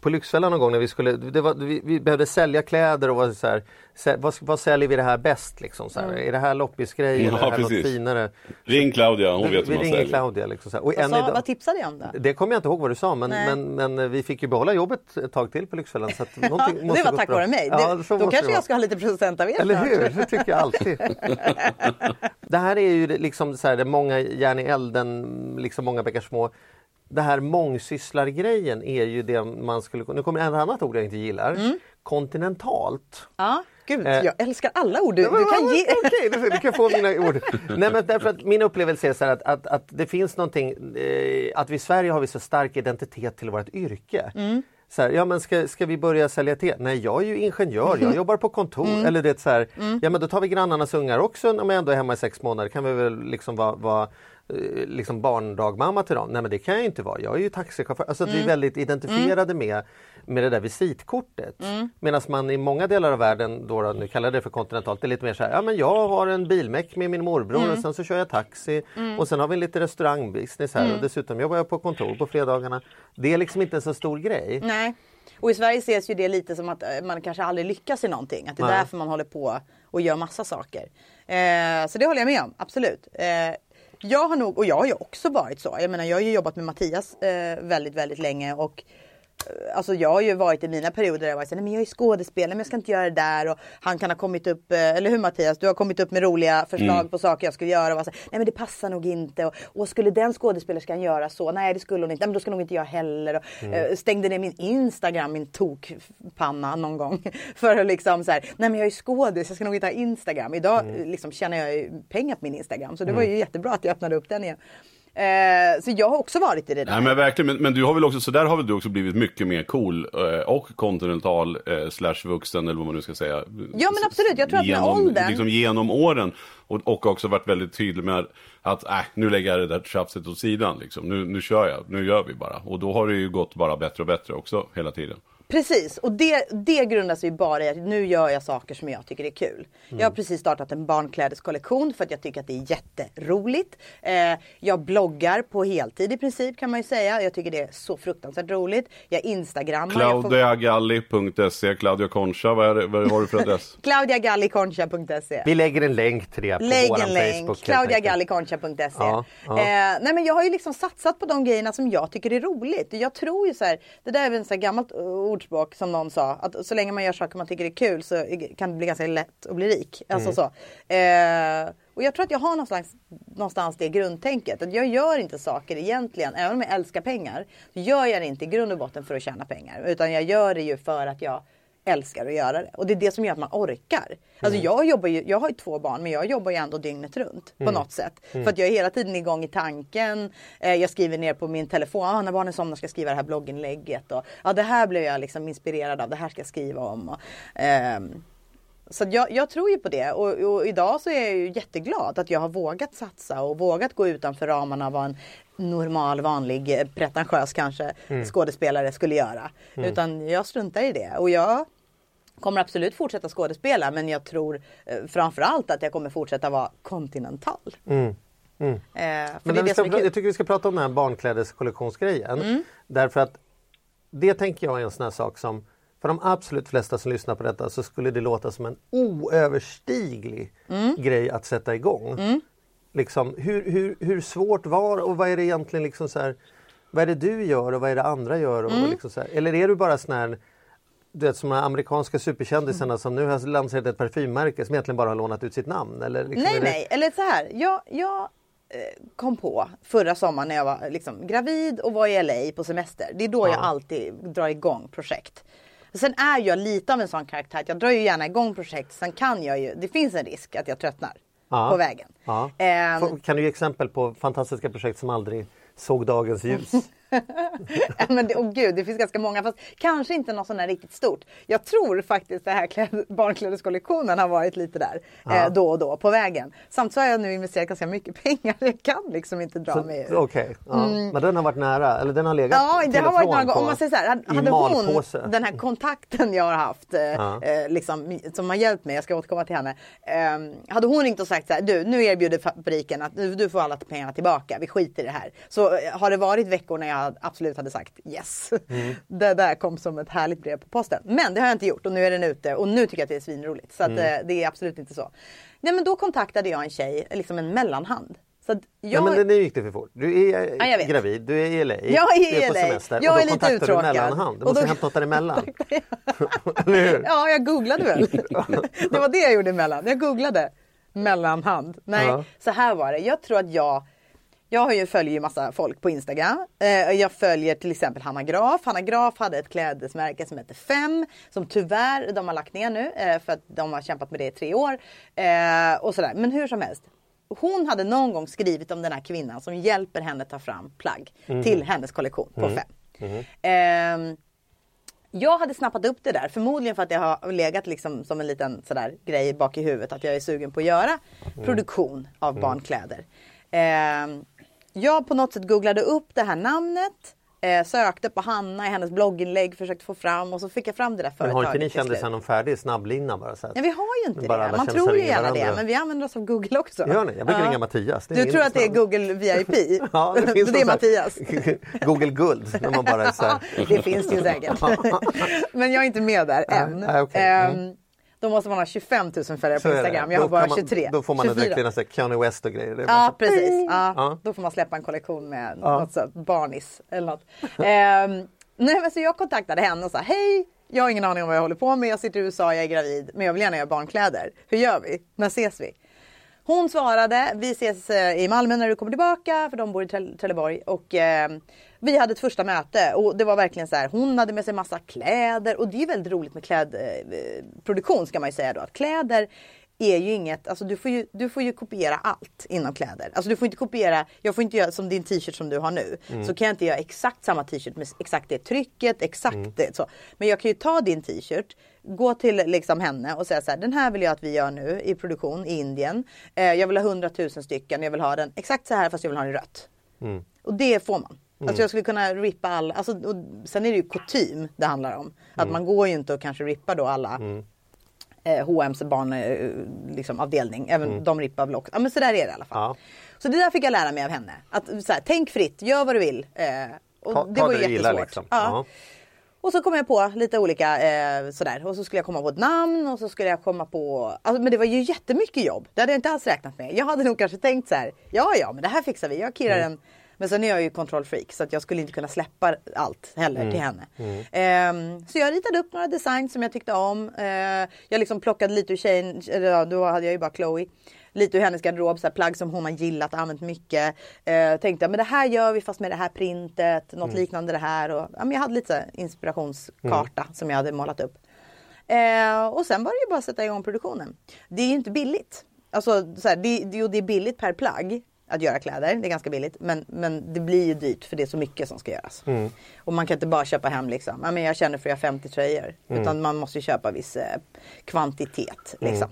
på Lyxfällan någon gång när vi skulle, det var, vi, vi behövde sälja kläder och var så här, vad, vad säljer vi det här bäst liksom? Så här, Är det här loppisgrej Ja, eller är det här något precis. finare? Ring Claudia, hon vi vet hur man säljer. Claudia. Liksom, så här. Och Vad, sa, idag, vad tipsade jag om då? det kommer jag inte ihåg vad du sa men, men, men vi fick ju behålla jobbet ett tag till på Lyxfällan. Så att Ja, måste det var tack vare mig. Ja, det, så då kanske jag ska ha lite procent av er Eller snart. hur? Det tycker jag alltid. det här är ju liksom så här, det är många järn i elden, liksom många bäckar små. Det här mångsysslargrejen är ju det man skulle Nu kommer ett annat ord jag inte gillar. Mm. Kontinentalt. Ja, gud, Eh. jag älskar alla ord du, du kan ge. Okej, du, du kan få mina ord. Nej, men därför att min upplevelse är så att, att, att det finns någonting, eh, att vi i Sverige har vi så stark identitet till vårt yrke. Mm. Så här, ja men ska, ska vi börja sälja te? Nej jag är ju ingenjör, jag jobbar på kontor. Mm. Eller det så här, ja men då tar vi grannarnas ungar också om jag ändå är hemma i sex månader. Kan vi väl liksom vara, eh, liksom barndagmamma till dem? Nej men det kan jag inte vara, jag är ju taxichaufför. Alltså att Mm. vi är väldigt identifierade med, med det där visitkortet. Mm. Medan man i många delar av världen, då, då nu kallar jag det för kontinentalt, det är lite mer så här, ja men jag har en bilmäck med min morbror Mm. och sen så kör jag taxi och sen har vi lite restaurangbusiness här Mm. och dessutom jobbar jag på kontor på fredagarna. Det är liksom inte en så stor grej. Nej. Och i Sverige ses ju det lite som att eh, man kanske aldrig lyckas i någonting. Att det är Nej. därför man håller på och gör massa saker. Eh, så det håller jag med om, absolut. Eh, jag har nog, och jag har ju också varit så. Jag menar jag har ju jobbat med Mattias eh, väldigt, väldigt länge. Och Alltså jag har ju varit i mina perioder där jag varit såhär, nej men jag är skådespelare men jag ska inte göra det där. Och han kan ha kommit upp, eh, eller hur Mattias? Du har kommit upp med roliga förslag på saker jag ska göra. Och var så nej men det passar nog inte. Och, och skulle den skådespelerskan göra så? Nej det skulle hon inte. Nej, men då ska nog inte jag heller. Och, eh, stängde ner min Instagram, min tokpanna någon gång. För att liksom så här, nej men jag är skådis, jag ska nog inte ha Instagram. Idag eh, liksom tjänar jag ju pengar på min Instagram. Så det var ju jättebra att jag öppnade upp den igen. Eh, så jag har också varit i det där. Nej men verkligen, men, men du har väl också, så där har väl du också blivit mycket mer cool eh, och kontinental eh, slash vuxen eller vad man nu ska säga. Ja, men absolut. Jag tror att med åldern- Liksom genom åren och, och också varit väldigt tydlig med att äh, nu lägger jag det där tjafset åt sidan liksom. Nu, nu kör jag, nu gör vi bara. Och då har det ju gått bara bättre och bättre också hela tiden. Precis, och det, det grundar sig ju bara i att nu gör jag saker som jag tycker är kul. Jag har precis startat en barnklädeskollektion för att jag tycker att det är jätteroligt. Eh, jag bloggar på heltid i princip kan man ju säga. Jag tycker det är så fruktansvärt roligt. Jag instagrammar. får- Claudiagalli.se, Claudia Concha, vad, är det, vad har du för adress? Claudiagalliconcha.se Vi lägger en länk till det på Lägg våran en länk, Facebook. claudiagalliconcha.se. Ja, ja. Eh, nej men jag har ju liksom satsat på de grejerna som jag tycker är roligt. Jag tror ju så här, det där är väl ett så här gammalt eh, ordspråk som någon sa, att så länge man gör saker man tycker är kul så kan det bli ganska lätt att bli rik. Alltså Mm. så. Eh, och jag tror att jag har någonstans, någonstans det grundtänket. Att jag gör inte saker egentligen, även om jag älskar pengar, så gör jag det inte i grund och botten för att tjäna pengar. Utan jag gör det ju för att jag älskar att göra det. Och det är det som gör att man orkar. Alltså Mm. jag, jobbar ju, jag har ju två barn men jag jobbar ju ändå dygnet runt Mm. på något sätt. För att jag är hela tiden igång i tanken. Eh, jag skriver ner på min telefon, ah, när barnen somnar ska jag skriva det här blogginlägget. Och, ja, det här blev jag liksom inspirerad av, det här ska jag skriva om. Och, ehm, så jag, jag tror ju på det och, och idag så är jag ju jätteglad att jag har vågat satsa och vågat gå utanför ramarna vad en normal, vanlig, eh, pretentiös kanske skådespelare skulle göra. Utan jag struntar i det och jag kommer absolut fortsätta skådespela men jag tror eh, framförallt att jag kommer fortsätta vara kontinental. Mm. Eh, för Men det det ska, jag tycker vi ska prata om den här barnklädeskollektionsgrejen. Mm. Därför att det tänker jag är en sån här sak som för de absolut flesta som lyssnar på detta så skulle det låta som en oöverstiglig Mm. grej att sätta igång. Liksom, hur, hur, hur svårt var och vad är det egentligen liksom så här, vad är det du gör och vad är det andra gör? Och Mm. liksom så här, eller är du bara sån här du vet som de här amerikanska superkändisarna som nu har lanserat ett parfymmärke som egentligen bara har lånat ut sitt namn? Eller liksom Nej, det- nej, eller så här. Jag, jag eh, kom på förra sommaren när jag var liksom, gravid och var i LA på semester. Det är då jag alltid drar igång projekt. Sen är jag lite av en sån karaktär att jag drar ju gärna igång projekt. Sen kan jag ju, det finns en risk att jag tröttnar Ja. på vägen. Ja. Ehm, Får- Kan du ge exempel på fantastiska projekt som aldrig såg dagens ljus? men det, oh gud, det finns ganska många fast kanske inte något sånt där riktigt stort. Jag tror faktiskt här kläd, barnklädeskollektionen har varit lite där eh, då och då på vägen. Samtidigt har jag nu investerat ganska mycket pengar. Jag kan liksom inte dra mig ur. Okej, ja. men den har varit nära, eller den har legat Mm. Ja, det har varit några gånger. Om man säger så här, hade, hon den här kontakten jag har haft, eh, Ja. eh, liksom, som har hjälpt mig, jag ska återkomma till henne. Eh, hade hon ringt och sagt så här, du nu erbjuder fabriken att du, du får alla pengarna tillbaka, vi skiter i det här. Så eh, har det varit veckor när jag absolut hade sagt yes. Mm. Det där kom som ett härligt brev på posten. Men det har jag inte gjort och nu är den ute och nu tycker jag att det är svinroligt. Så att, Mm. eh, det är absolut inte så. Nej men då kontaktade jag en tjej, liksom en mellanhand. Så Ja, jag, men det gick det för fort. Du är Ja, jag vet. gravid, du är i LA, Jag är du i är på LA. semester Jag och då kontaktar du uttråkad. mellanhand. Du måste då- hämta något däremellan. Eller hur? Ja, jag googlade väl. det var det jag gjorde emellan. Jag googlade mellanhand. Nej, Ja. så här var det. Jag tror att jag jag har ju följer ju massa folk på Instagram. Eh, jag följer till exempel Hanna Graf. Hanna Graf hade ett klädesmärke som heter Fem. Som tyvärr de har lagt ner nu eh, för att de har kämpat med det i tre år. Eh, och sådär. Men hur som helst. Hon hade någon gång skrivit om den här kvinnan som hjälper henne ta fram plagg till hennes kollektion på Fem. Ehm, jag hade snappat upp det där, förmodligen för att det har legat liksom som en liten sådär grej bak i huvudet att jag är sugen på att göra produktion av barnkläder. Ehm, jag på något sätt googlade upp det här namnet, eh, sökte på Hanna i hennes blogginlägg, försökte få fram och så fick jag fram det där Men företaget. har inte ni kändisar någon färdig snabblina bara? Så att... Ja, vi har ju inte Bara det. Man tror ju gärna det, men vi använder oss av Google också. Gör ni? Jag brukar ringa Mattias. Du tror att det är. Google VIP? Ja, det, finns det är Mattias. Google guld. När man bara är så det finns ju säkert. Men jag är inte med där än. nej, okej. Mm. Då måste man ha 25 000 följare på. Instagram. Jag har bara kan man, 23. Då får man 24. direkt nästan Kanye West och grejer. Ja så- precis. Ja. Ja. Då får man släppa en kollektion med Ja. något så barnis eller något. Ehm, nej, men så jag kontaktade henne och sa hej, jag har ingen aning om vad jag håller på med. Jag sitter i USA, jag är gravid, men jag vill gärna göra barnkläder. Hur gör vi? När ses vi? Hon svarade, vi ses eh, i Malmö när du kommer tillbaka, för de bor i Trelleborg. Och eh, vi hade ett första möte och det var verkligen så här, hon hade med sig massa kläder och det är väldigt roligt med klädproduktion eh, ska man ju säga då. Att kläder är ju inget, alltså du får ju, du får ju kopiera allt inom kläder. Alltså du får inte kopiera, jag får inte göra som din t-shirt som du har nu. Så kan jag inte göra exakt samma t-shirt med exakt det trycket, exakt det så. Men jag kan ju ta din t-shirt, gå till liksom henne och säga så här, den här vill jag att vi gör nu i produktion i Indien. Eh, jag vill ha 100 000 stycken, jag vill ha den exakt så här fast jag vill ha den i rött. Och det får man. Alltså jag skulle kunna rippa alla, alltså, och sen är det ju kutym det handlar om. Att man går ju inte och kanske rippar då alla eh, H&M's barn, eh, liksom, avdelning. Även de rippar väl också. Ja men så där är det i alla fall. Ja. Så det där fick jag lära mig av henne. Att så här, tänk fritt, gör vad du vill. Eh, och Ta- det ta var det jättesvårt. gillar, liksom. Ja. Ja. Och så kom jag på lite olika eh, sådär. Och så skulle jag komma på ett namn och så skulle jag komma på... Alltså, men det var ju jättemycket jobb. Det hade jag inte alls räknat med. Jag hade nog kanske tänkt så här. Ja, ja, men det här fixar vi. Jag kirrar en... Men sen är jag ju kontrollfreak så att jag skulle inte kunna släppa allt heller till henne. Ehm, så jag ritade upp några design som jag tyckte om. Eh, jag liksom plockade lite ur tjejen, eller då hade jag ju bara Chloe. Lite ur hennes garderob, så här, plagg som hon har gillat och använt mycket. Eh, tänkte men det här gör vi fast med det här printet, något liknande det här. Och, ja, men jag hade lite så inspirationskarta som jag hade målat upp. Eh, och sen var det ju bara att sätta igång produktionen. Det är ju inte billigt. Alltså, så här, det, det, det är billigt per plagg att göra kläder. Det är ganska billigt. Men, men det blir ju dyrt för det är så mycket som ska göras. Mm. Och man kan inte bara köpa hem liksom. Ja, men jag känner för att jag har 50 tröjor. Mm. Utan man måste ju köpa viss eh, kvantitet. Liksom.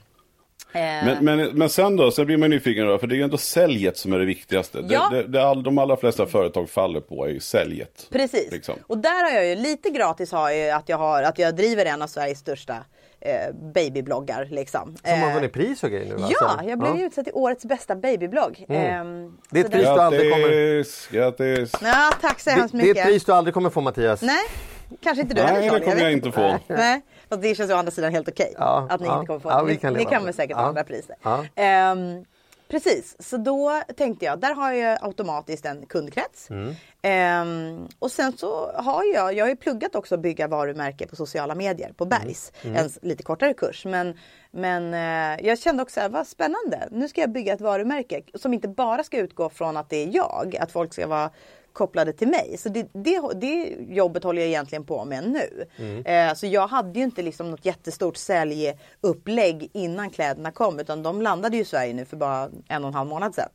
Eh, Men, men, men sen då, sen blir man nyfiken då, för det är ju ändå säljet som är det viktigaste. Ja. Det, det, det all, de allra flesta företag faller på är ju säljet. Precis. Liksom. Och där har jag ju lite gratis har jag ju att jag, har, att jag driver en av Sveriges största eh, babybloggar. Liksom. Som har Eh, vunnit pris och grejer nu Ja, alltså. jag blev ju utsedd till årets bästa babyblogg. Mm. Ehm, Det är ett pris du aldrig kommer... Grattis. Ja, tack så hemskt Det, det är mycket. ett pris du aldrig kommer få Mattias. Nej, kanske inte du Nej, heller det Charlie, kommer vet jag inte få. Nej, fast det känns å andra sidan helt okej. Ja, att ni ja. inte kommer få Ja, det. vi Ni, kan ni leva kan väl det. säkert Ja. andra priser. Ja. Ehm, precis, så då tänkte jag, där har jag automatiskt en kundkrets. Mm. Ehm, och sen så har jag, jag har ju pluggat också att bygga varumärke på sociala medier på Bergs. Mm. En lite kortare kurs. Men, men eh, jag kände också, vad spännande. Nu ska jag bygga ett varumärke som inte bara ska utgå från att det är jag. Att folk ska vara kopplade till mig. Så det, det, det jobbet håller jag egentligen på med nu. Eh, så jag hade ju inte liksom något jättestort säljeupplägg innan kläderna kom. Utan de landade ju i Sverige nu för bara en och en halv månad sedan.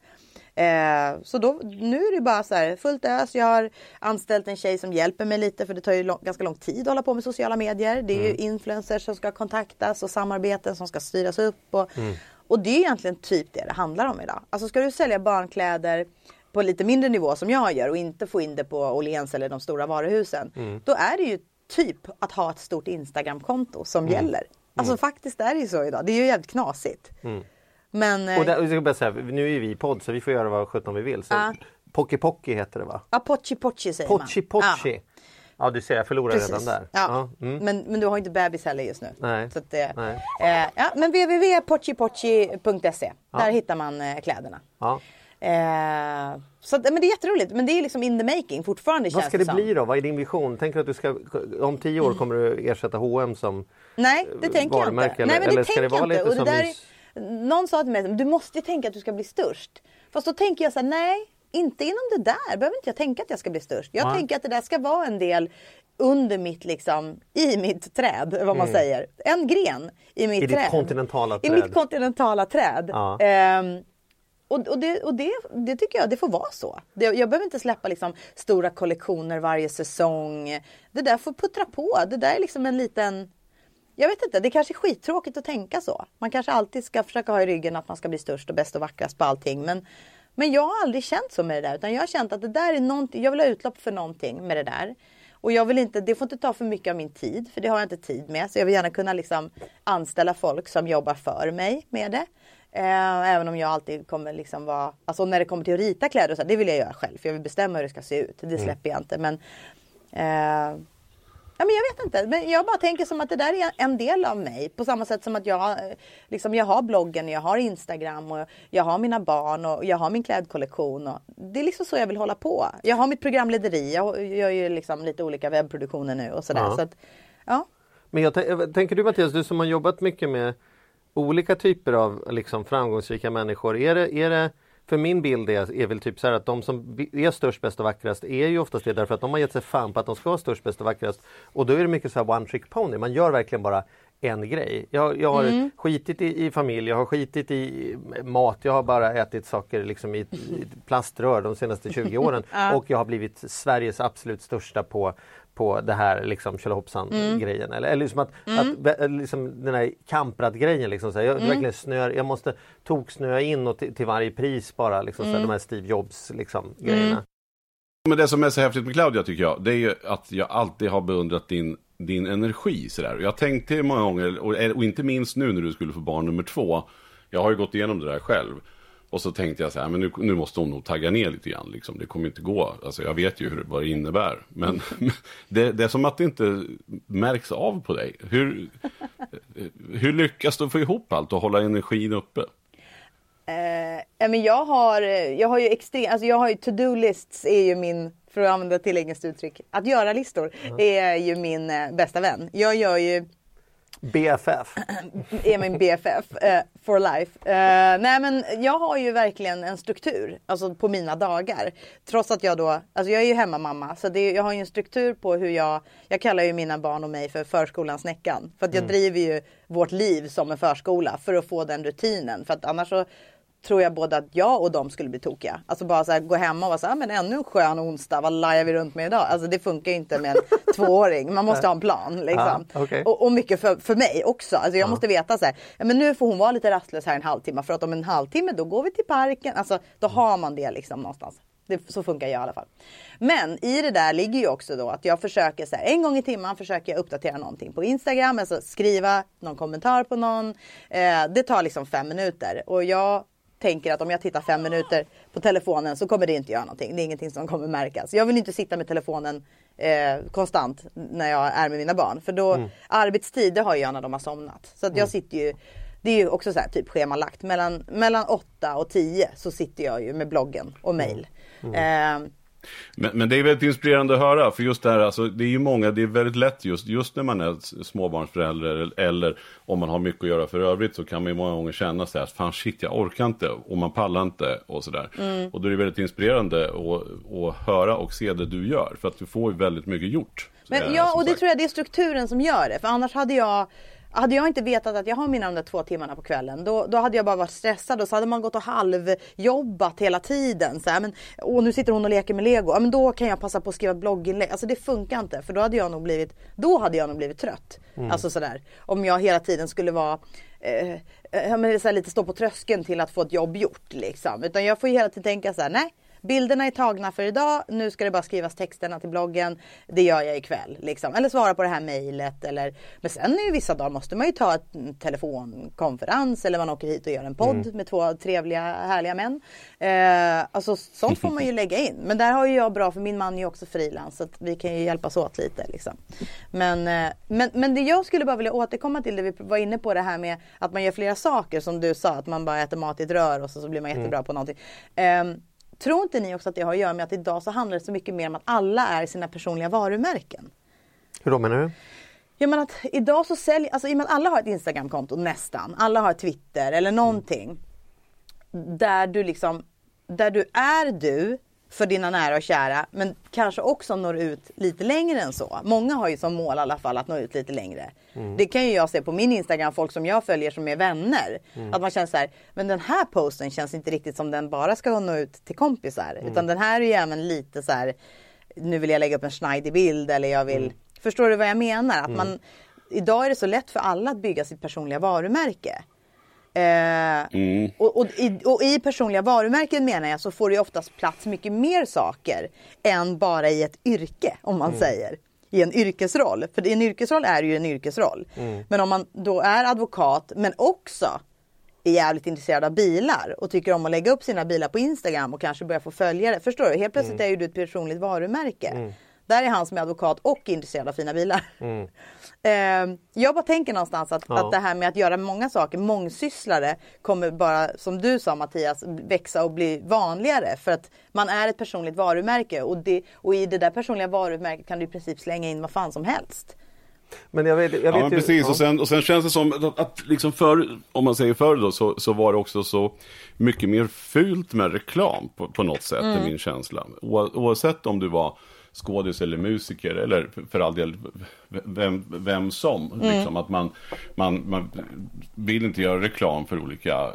Eh, så då, nu är det bara så här fullt ös. Jag har anställt en tjej som hjälper mig lite för det tar ju lång, ganska lång tid att hålla på med sociala medier. Det är ju influencers som ska kontaktas och samarbeten som ska styras upp. Och, och det är egentligen typ det det handlar om idag. Alltså ska du sälja barnkläder på lite mindre nivå som jag gör och inte få in det på Åhléns eller de stora varuhusen. Då är det ju typ att ha ett stort Instagramkonto som gäller. Alltså faktiskt är det ju så idag. Det är ju jävligt knasigt. Men eh, Och där, och jag ska bara säga, nu är vi i podd så vi får göra vad sjutton vi vill. Så Ja. Pocky Pocky heter det va? ja, Pochi Pochi säger Pochi man. Pochi. Ja. du ser, jag förlorar Precis. redan där. Ja. mm. Men, men du har inte bebis heller just nu. Nej. Så att det, Nej. Eh, ja, men www.pochipochi.se Där hittar man eh, kläderna. Ja. Eh, så men det är jätteroligt. Men det är liksom in the making fortfarande Vad ska det som. bli då? Vad är din vision? Tänker du att du ska, om tio år kommer du ersätta H&M som Nej, det tänker jag inte. varumärke, Nej, eller- men eller det ska det vara inte. lite det som där någon sa till mig, du måste tänka att du ska bli störst. Fast då tänker jag så här, nej, inte inom det där. Behöver inte jag tänka att jag ska bli störst. Jag Nej. tänker att det där ska vara en del under mitt, liksom, i mitt träd, vad man säger. En gren i mitt Mm. I ditt träd. kontinentala I träd. mitt kontinentala träd. Ja. Ehm, och, och, det, och det, det tycker jag, det får vara så. Det, jag behöver inte släppa liksom stora kollektioner varje säsong. Det där får puttra på. Det där är liksom en liten... Jag vet inte, det kanske är skittråkigt att tänka så. Man kanske alltid ska försöka ha i ryggen att man ska bli störst och bäst och vackrast på allting. Men, men jag har aldrig känt så med det där. Utan jag har känt att det där är någonting, jag vill ha utlopp för någonting med det där. Och jag vill inte, det får inte ta för mycket av min tid, för det har jag inte tid med. Så jag vill gärna kunna liksom anställa folk som jobbar för mig med det. Eh, även om jag alltid kommer liksom vara, alltså när det kommer till att rita kläder och så, det vill jag göra själv. För jag vill bestämma hur det ska se ut. Det släpper jag inte. Men, eh, Ja, men jag vet inte. Men jag bara tänker som att det där är en del av mig. På samma sätt som att jag, eh, liksom, jag har bloggen, jag har Instagram och jag har mina barn och jag har min klädkollektion. Och det är liksom så jag vill hålla på. Jag har mitt programlederi. Jag gör ju liksom lite olika webbproduktioner nu och sådär. Ja. Så att, ja. Men jag tän- tänker du Mattias, du som har jobbat mycket med olika typer av liksom, framgångsrika människor. Är det, är det, för min bild är, är väl typ så här att de som är störst, bäst och vackrast är ju oftast det därför att de har gett sig fan på att de ska vara störst, bäst och vackrast. Och då är det mycket så här one trick pony. Man gör verkligen bara en grej. Jag, jag har skitit i, i familj, jag har skitit i mat, jag har bara ätit saker liksom i, i plaströr de senaste 20 åren. Och jag har blivit Sveriges absolut största på på det här liksom tjolahoppsan grejen. Eller, eller liksom att, att vä- liksom den här kamprad-grejen. Liksom, så här, jag, verkligen snör, jag måste toksnöa in och till, till varje pris bara. Liksom, så här, de här Steve Jobs liksom, grejerna. Men det som är så häftigt med Claudia tycker jag, det är ju att jag alltid har beundrat din, din energi sådär. Jag tänkte många gånger, och, och inte minst nu när du skulle få barn nummer två, jag har ju gått igenom det där själv. Och så tänkte jag så här, men nu, nu måste hon nog tagga ner lite grann. Liksom. Det kommer inte gå. Alltså, jag vet ju hur, vad det innebär. Men det, det är som att det inte märks av på dig. Hur, hur lyckas du få ihop allt och hålla energin uppe? Eh, ja, men jag har, jag har ju extrem, alltså jag har ju to-do lists är ju min, för att använda ett engelskt uttryck, att göra-listor är ju min eh, bästa vän. Jag gör ju BFF. är min BFF eh, for life. Eh, nej men jag har ju verkligen en struktur alltså på mina dagar. Trots att jag då, alltså jag är ju hemmamamma så det, jag har ju en struktur på hur jag, jag kallar ju mina barn och mig för förskolans Snäckan. För att jag driver ju vårt liv som en förskola för att få den rutinen. För att annars så tror jag både att jag och de skulle bli tokiga. Alltså bara så här, gå hemma och vara så här, men ännu en skön onsdag, vad lajar vi runt med idag? Alltså det funkar ju inte med en tvååring. Man måste ha en plan liksom. Ja, okay. och, och, mycket för, för mig också. Alltså jag ja. måste veta så här, men nu får hon vara lite rastlös här en halvtimme för att om en halvtimme då går vi till parken. Alltså då har man det liksom någonstans. Det, så funkar jag i alla fall. Men i det där ligger ju också då att jag försöker så här, en gång i timmen försöker jag uppdatera någonting på Instagram, alltså skriva någon kommentar på någon. Eh, det tar liksom fem minuter och jag tänker att om jag tittar fem minuter på telefonen så kommer det inte göra någonting. Det är ingenting som kommer märkas. Jag vill inte sitta med telefonen eh, konstant när jag är med mina barn. För då, mm. arbetstid det har jag när de har somnat. Så att jag mm. sitter ju, det är ju också så här typ schemalagt. Mellan, mellan 8 och 10 så sitter jag ju med bloggen och mail. Mm. mm. Eh, men, men, det är väldigt inspirerande att höra, för just det här, alltså, det är ju många, det är väldigt lätt just, just när man är småbarnsförälder eller, eller om man har mycket att göra för övrigt så kan man ju många gånger känna sig att fan shit jag orkar inte och man pallar inte och sådär. Mm. Och då är det väldigt inspirerande att, att höra och se det du gör, för att du får ju väldigt mycket gjort. Men, ja, och det tror jag det är strukturen som gör det, för annars hade jag hade jag inte vetat att jag har mina de där två timmarna på kvällen då, då hade jag bara varit stressad och så hade man gått och halvjobbat hela tiden. Så här, men, och nu sitter hon och leker med lego. Ja, men då kan jag passa på att skriva blogginlägg. Alltså det funkar inte för då hade jag nog blivit, då hade jag nog blivit trött. Mm. Alltså sådär. Om jag hela tiden skulle vara eh, eh, så här, lite stå på tröskeln till att få ett jobb gjort. Liksom. Utan jag får hela tiden tänka så här, nej bilderna är tagna för idag. Nu ska det bara skrivas texterna till bloggen. Det gör jag ikväll. Liksom. Eller svara på det här mejlet. Eller... Men sen är ju vissa dagar måste man ju ta en telefonkonferens eller man åker hit och gör en podd mm. med två trevliga härliga män. Eh, alltså sånt får man ju lägga in. Men där har ju jag bra för min man är ju också frilans så att vi kan ju hjälpas åt lite. Liksom. Men, eh, men, men det jag skulle bara vilja återkomma till det vi var inne på det här med att man gör flera saker som du sa att man bara äter mat i ett rör och så, så blir man jättebra mm. på någonting. Eh, Tror inte ni också att det har att göra med att idag så handlar det så mycket mer om att alla är sina personliga varumärken? Hur då menar du? Ja men att idag så säljer, alltså i och med att alla har ett Instagramkonto nästan, alla har Twitter eller någonting. Mm. Där du liksom, där du är du för dina nära och kära men kanske också når ut lite längre än så. Många har ju som mål i alla fall att nå ut lite längre. Mm. Det kan ju jag se på min Instagram, folk som jag följer som är vänner. Mm. Att man känner så här, men den här posten känns inte riktigt som den bara ska nå ut till kompisar. Mm. Utan den här är ju även lite så här, nu vill jag lägga upp en schneidig bild eller jag vill, mm. förstår du vad jag menar? Att mm. man, idag är det så lätt för alla att bygga sitt personliga varumärke. Eh, mm. och, och, i, och, i, personliga varumärken menar jag så får det oftast plats mycket mer saker än bara i ett yrke om man mm. säger. I en yrkesroll. För en yrkesroll är ju en yrkesroll. Mm. Men om man då är advokat men också är jävligt intresserad av bilar och tycker om att lägga upp sina bilar på Instagram och kanske börja få följare. Förstår du? Helt plötsligt mm. är ju du ett personligt varumärke. Mm. Där är han som är advokat och intresserad av fina bilar. Mm. Eh, jag bara tänker någonstans att, ja. att det här med att göra många saker, mångsysslare, kommer bara, som du sa Mattias, växa och bli vanligare. För att man är ett personligt varumärke och, det, och i det där personliga varumärket kan du i princip slänga in vad fan som helst. Men jag vet, jag vet ja, ju, precis. Ja. Och, sen, och sen känns det som att, att liksom för, om man säger förr då, så, så var det också så mycket mer fult med reklam på, på något sätt, mm. är min känsla. O, oavsett om du var skådis eller musiker eller för all del vem, vem som. Mm. Liksom, att man, man, man vill inte göra reklam för olika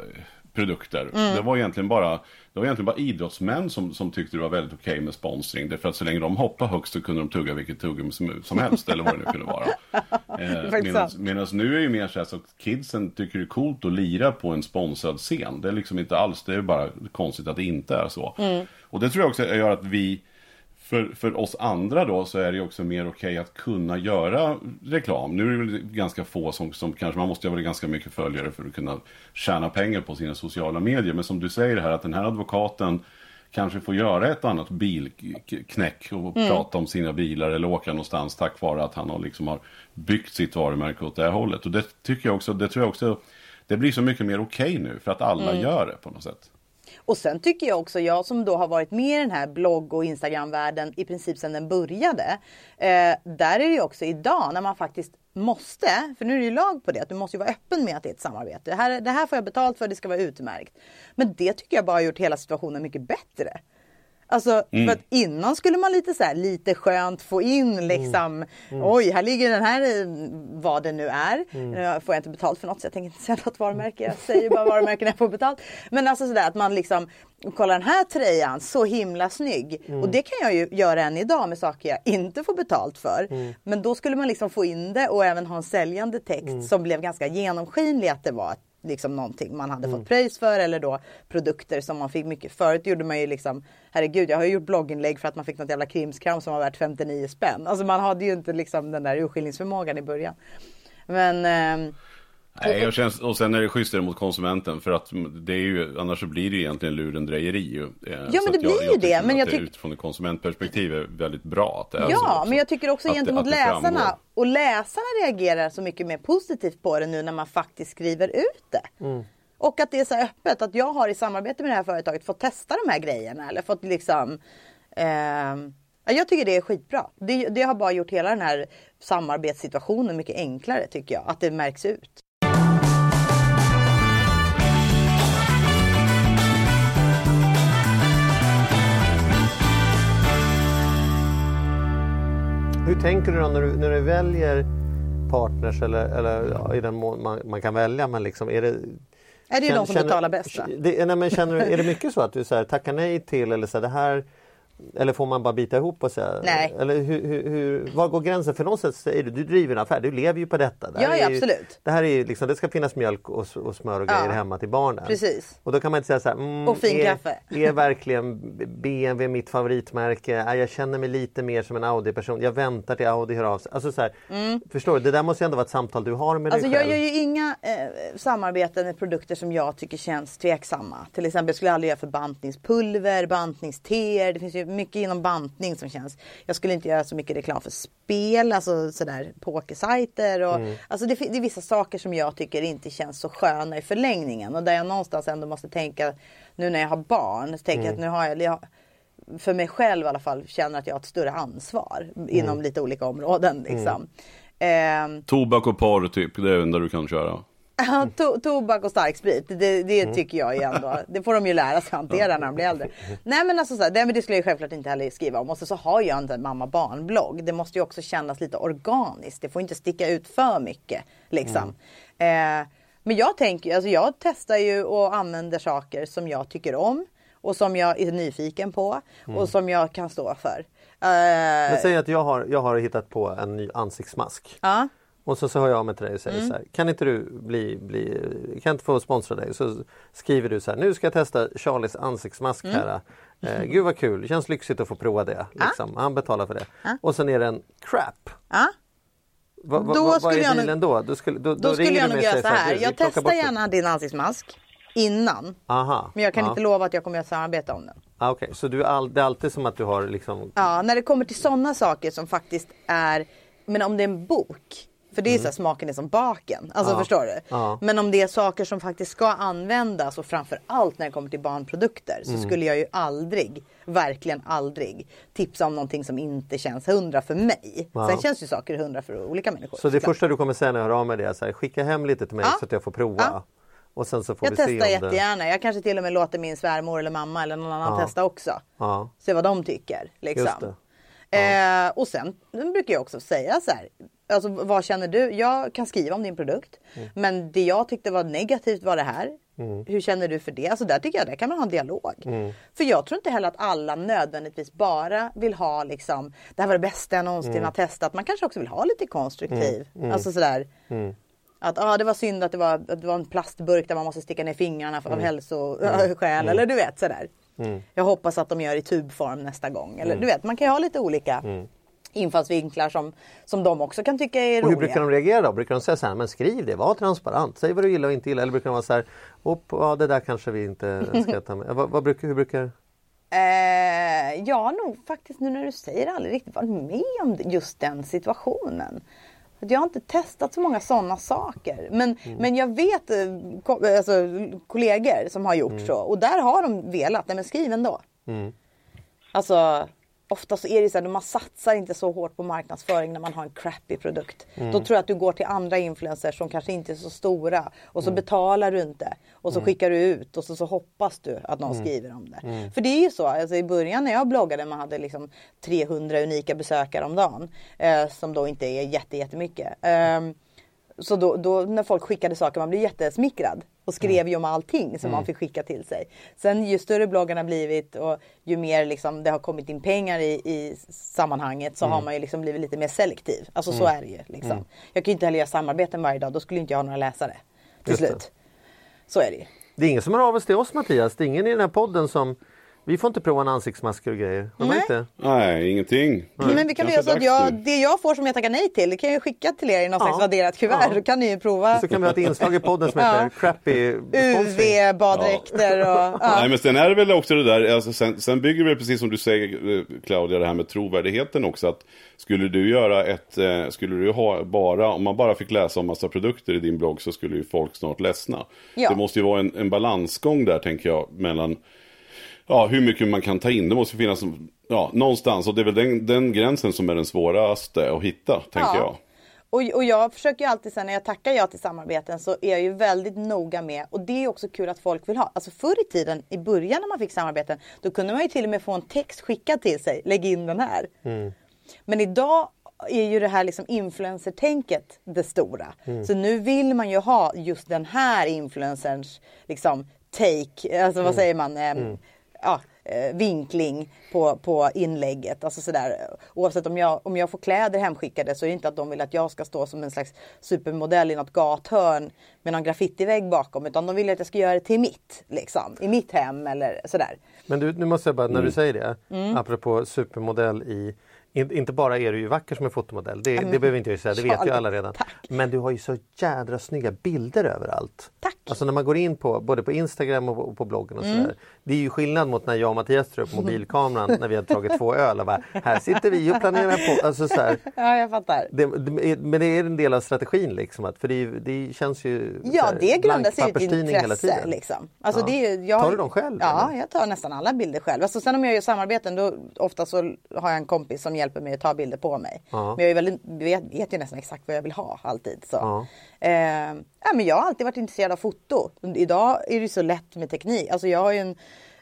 produkter. Mm. Det var egentligen bara det var egentligen bara idrottsmän som, som tyckte det var väldigt okej okay med sponsring. Därför att så länge de hoppade högst så kunde de tugga vilket tuggummi som, som helst eller vad det nu kunde vara. Eh, Medan nu är det mer så att kidsen tycker det är coolt att lira på en sponsrad scen. Det är liksom inte alls, det är bara konstigt att det inte är så. Mm. Och det tror jag också gör att vi för, för oss andra då så är det också mer okej okay att kunna göra reklam. Nu är det väl ganska få som, som kanske, man måste ha ganska mycket följare för att kunna tjäna pengar på sina sociala medier. Men som du säger här att den här advokaten kanske får göra ett annat bilknäck och mm. prata om sina bilar eller åka någonstans tack vare att han har, liksom har byggt sitt varumärke åt det här hållet. Och det tycker jag också, det tror jag också, det blir så mycket mer okej okay nu för att alla mm. gör det på något sätt. Och sen tycker jag också, jag som då har varit med i den här blogg och Instagramvärlden i princip sedan den började. Eh, där är det ju också idag när man faktiskt måste, för nu är det ju lag på det, att du måste ju vara öppen med att det är ett samarbete. Det här, det här får jag betalt för, det ska vara utmärkt. Men det tycker jag bara har gjort hela situationen mycket bättre. Alltså Mm. för att innan skulle man lite så här, lite skönt få in liksom Oj, här ligger den här eh, vad det nu är. Nu får jag inte betalt för något så jag tänker inte säga något varumärke. Jag säger bara varumärken jag får betalt. Men alltså sådär att man liksom Kolla den här tröjan, så himla snygg. Och det kan jag ju göra än idag med saker jag inte får betalt för. Men då skulle man liksom få in det och även ha en säljande text som blev ganska genomskinlig att det var liksom någonting man hade fått pröjs för eller då produkter som man fick mycket. Förut gjorde man ju liksom, herregud jag har ju gjort blogginlägg för att man fick något jävla krimskram som var värt 59 spänn. Alltså man hade ju inte liksom den där urskiljningsförmågan i början. Men ehm, Nej, och, känns, och sen är det schysstare mot konsumenten för att det är ju, annars så blir det ju egentligen lurendrejeri ju. Eh, men så det jag- blir ju jag det, tycker men jag det tyck- Utifrån ett konsumentperspektiv är väldigt bra att det är så Ja, också. men jag tycker också Att gentemot att läsarna. Och läsarna reagerar så mycket mer positivt på det nu när man faktiskt skriver ut det. Mm. Och att det är så öppet att jag har i samarbete med det här företaget fått testa de här grejerna eller fått liksom ja, jag tycker det är skitbra. Det, det har bara gjort hela den här samarbetssituationen mycket enklare tycker jag. Att det märks ut. Hur tänker du då när du, när du väljer partners eller, eller ja, i den mån man, man kan välja men liksom är det Är det är de som betalar bäst va? Det, nej, men känner du, är det mycket så att du så här, tackar nej till eller så här, det här eller får man bara bita ihop och säga? Nej. Eller hur, hur, hur, var går gränsen? För någonstans säger du, du driver en affär, du lever ju på detta. Det Ja, ja, ju- absolut. Det här är ju liksom, det ska finnas mjölk och, och smör och Ja. grejer hemma till barnen. Precis. Och då kan man inte säga så här, mm, Och fin är, kaffe. är verkligen BMW mitt favoritmärke? Jag känner mig lite mer som en Audi-person. Jag väntar till Audi hör av sig. Alltså så här, Förstår du? Det där måste ju ändå vara ett samtal du har med Mm. Alltså dig jag själv. gör ju inga eh, samarbeten med produkter som jag tycker känns tveksamma. Till exempel skulle jag aldrig göra för bantningspulver, bantningsteer. Det finns ju mycket inom bantning som känns. Jag skulle inte göra så mycket reklam för spel, alltså sådär pokersajter. Och, Mm. Alltså det, det är vissa saker som jag tycker inte känns så sköna i förlängningen. Och där jag någonstans ändå måste tänka, nu när jag har barn, så tänker Mm. jag att nu har jag, jag för mig själv i alla fall känner att jag har ett större ansvar inom Mm. lite olika områden. Liksom. Ehm, Tobak och porr typ, det är det enda du kan köra. Ja, to tobak och starksprit, det, det tycker jag ju ändå. Det får de ju lära sig hantera när de blir äldre. Nej men alltså så här, det, men det skulle jag självklart inte heller skriva om. Och så, så har jag inte en mamma barn-blogg. Det måste ju också kännas lite organiskt. Det får inte sticka ut för mycket. Liksom. Eh, men jag tänker, alltså jag testar ju och använder saker som jag tycker om. Och som jag är nyfiken på. Och som jag kan stå för. Eh, Men säg att jag har, jag har hittat på en ny ansiktsmask. ja. Och så, så hör jag av mig till dig och säger Mm. så här, kan inte du bli, bli, kan inte få sponsra dig? Så skriver du så här, nu ska jag testa Charlies ansiktsmask Mm. här. Eh, gud vad kul, det känns lyxigt att få prova det. Liksom. Han betalar för det. Och sen är det en crap. Ja. Va, va, Då va, vad skulle är dealen då? Då skulle, då, Då skulle ringer jag nog göra så här. "Du, vi Jag testar bort det." gärna din ansiktsmask innan. Aha. Men jag kan inte lova att jag kommer att samarbeta om den. Ah, Okej, så du är all, det är alltid som att du har liksom Ja, när det kommer till sådana saker som faktiskt är, men om det är en bok. För det är så här, smaken är som baken. Alltså Mm. Ja. förstår du? Ja. Men om det är saker som faktiskt ska användas och framför allt när det kommer till barnprodukter så Mm. skulle jag ju aldrig, verkligen aldrig tipsa om någonting som inte känns hundra för mig. Ja. Sen känns ju saker hundra för olika människor. Så det såklart. första du kommer säga när jag hör av mig det är så här, skicka hem lite till mig så att jag får prova. Och sen så får Jag vi se testar om det... jättegärna. Jag kanske till och med låter min svärmor eller mamma eller någon annan testa också. Se vad de tycker. Liksom. Det. Eh, och sen brukar jag också säga så här. Alltså, vad känner du? Jag kan skriva om din produkt. Mm. Men det jag tyckte var negativt var det här. Hur känner du för det? Alltså där tycker jag där kan man ha en dialog. Mm. För jag tror inte heller att alla nödvändigtvis bara vill ha liksom. Det här var det bästa jag någonsin Mm. har testat. Man kanske också vill ha lite konstruktiv. Alltså sådär. Att ah, det var synd att det, var, att det var en plastburk där man måste sticka ner fingrarna för, av hälsoskäl. Eller du vet sådär. Jag hoppas att de gör i tubform nästa gång. Eller du vet, man kan ju ha lite olika infallsvinklar som, som de också kan tycka är Och hur roliga. brukar de reagera då? Brukar de säga så här, men skriv det, var transparent, säg vad du gillar och inte gillar. Eller brukar de vara så här, ja det där kanske vi inte ska ta med. Vad, vad brukar, hur brukar... Eh, jag har nog faktiskt nu när du säger det aldrig riktigt varit med om just den situationen. Jag har inte testat så många sådana saker. Men, men jag vet eh, alltså, kollegor som har gjort så. Och där har de velat, nej men skriv ändå. Alltså ofta så är det så här, man satsar inte så hårt på marknadsföring när man har en crappy produkt. Då tror jag att du går till andra influencers som kanske inte är så stora och så betalar du inte. Och så skickar du ut och så, så hoppas du att någon skriver om det. För det är ju så, alltså i början när jag bloggade man hade liksom 300 unika besökare om dagen. Eh, som då inte är jätte, jättemycket. Ehm, så då, då när folk skickade saker, man blev jättesmickrad. Och skrev ju om allting som man fick skicka till sig. Sen ju större bloggarna blivit och ju mer liksom det har kommit in pengar i, i sammanhanget så har man ju liksom blivit lite mer selektiv. Alltså så är det ju. Liksom. Jag kan ju inte heller göra samarbeten varje dag, då skulle inte jag ha några läsare. Till Just det. slut. Så är det ju. Det är ingen som hör av sig till oss Mattias. Det är ingen i den här podden som vi får inte prova en ansiktsmasker och grejer. Har Nej. inte? Nej, ingenting. Men vi kan göra så att jag, det jag får som jag tackar nej till, det kan jag skicka till er i något Ja. slags vadderat kuvert. Ja. Då kan ni ju prova Så kan vi ha ett inslag i podden som heter Ja. Crappy sponsring. UV, baddräkter och... Ja. Nej men sen är det väl också det där, alltså, sen, sen bygger det precis som du säger eh, Claudia, det här med trovärdigheten också. Att skulle du göra ett, eh, skulle du ha bara, om man bara fick läsa om massa produkter i din blogg så skulle ju folk snart ledsna. Ja. Det måste ju vara en, en balansgång där tänker jag mellan Ja, hur mycket man kan ta in. Det måste finnas ja, någonstans. Och det är väl den, den gränsen som är den svåraste att hitta, tänker jag. Och, och jag försöker ju alltid sen när jag tackar ja till samarbeten så är jag ju väldigt noga med och det är också kul att folk vill ha. Alltså förr i tiden i början när man fick samarbeten då kunde man ju till och med få en text skickad till sig. Lägg in den här. Men idag är ju det här liksom influencer-tänket det stora. Så nu vill man ju ha just den här influencerns liksom take, alltså vad säger man? Ehm, Ja, eh, vinkling på, på inlägget. Alltså sådär. Oavsett om jag, om jag får kläder hemskickade så är det inte att de vill att jag ska stå som en slags supermodell i något gathörn med någon graffitivägg bakom. Utan de vill att jag ska göra det till mitt. Liksom, I mitt hem eller sådär. Men du, nu måste jag bara, när Mm. du säger det, Mm. apropå supermodell i in, inte bara är du ju vacker som en fotomodell, det, det behöver inte jag säga, det vet ju alla redan. tack. Men du har ju så jädra snygga bilder överallt. Tack. Alltså när man går in på både på Instagram och på, på bloggen och Mm. sådär. Det är ju skillnad mot när jag och Mattias tar upp mobilkameran när vi har tagit två öl och bara här sitter vi och planerar på. Alltså så Ja, jag fattar. det, det, men det är en del av strategin liksom. Att, för det, det känns ju Ja, här, det grundar sig i ett intresse. Liksom. Alltså, Ja. det är, jag, Tar du dem själv, Ja, eller? jag tar nästan alla bilder själv. Alltså, sen om jag gör samarbeten då ofta så har jag en kompis som hjälper mig att ta bilder på mig. Ja. Men jag är väldigt, vet, vet ju nästan exakt vad jag vill ha alltid. Så. Ja. Eh, men jag har alltid varit intresserad av foto. Idag är det så lätt med teknik. Alltså, jag har ju en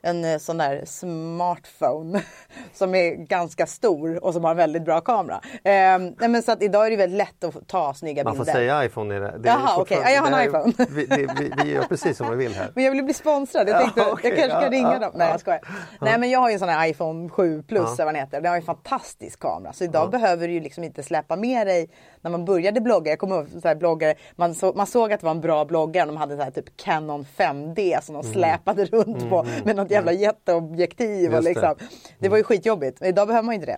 en eh, sån där smartphone som är ganska stor och som har en väldigt bra kamera. Eh, nej, men så att idag är det väldigt lätt att ta snygga Man får bilder. säga iPhone i det. det Jaha, okej. Ja, jag har en iPhone. Vi, det, vi, vi gör precis som vi vill här. Men jag vill bli sponsrad. Jag tänkte Ja, okej, jag kanske ska ja, ringa ja, dem. Nej ja. jag skojar. Nej men jag har ju en sån här iPhone 7 plus eller vad den heter. Den har ju en fantastisk kamera. Så idag behöver du ju liksom inte släppa med dig. När man började blogga, jag kommer ihåg så här bloggare. Man, så, man såg att det var en bra bloggare. De hade så här typ Canon 5D som de släpade runt på. Med något jävla jätteobjektiv. Och Just det. liksom. det var ju skitjobbigt. Men idag behöver man ju inte det.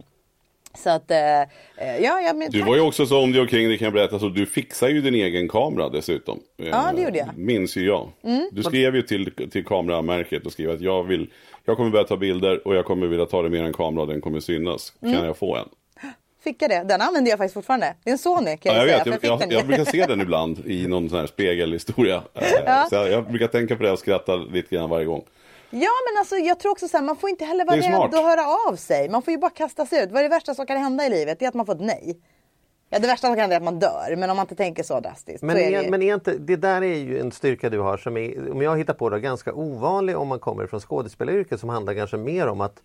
Så att, eh, eh, ja, ja men Du var ju också så om det omkring det kan jag berätta, så du fixar ju din egen kamera dessutom. Ja, det gjorde jag. Mm. Minns ju jag. Du skrev ju till, till kameramärket och skrev att jag vill, jag kommer börja ta bilder och jag kommer vilja ta det med en kamera och den kommer synas. Mm. Kan jag få en? Fick jag det? Den använder jag faktiskt fortfarande. Det är en Sony kan Ja, jag, jag säga. vet, jag, jag, jag brukar se den ibland i någon sån här spegelhistoria. Eh, Ja. Så jag, jag brukar tänka på det och skratta lite grann varje gång. Ja men alltså jag tror också så här, man får inte heller vara rädd att höra av sig. Man får ju bara kasta sig ut. Vad är det värsta som kan hända i livet? Det är att man får ett nej. Ja det värsta som kan hända är att man dör. Men om man inte tänker så drastiskt. Men, så är det, ju- men är inte, det där är ju en styrka du har som är, om jag hittar på det, ganska ovanlig om man kommer från skådespelaryrket som handlar kanske mer om att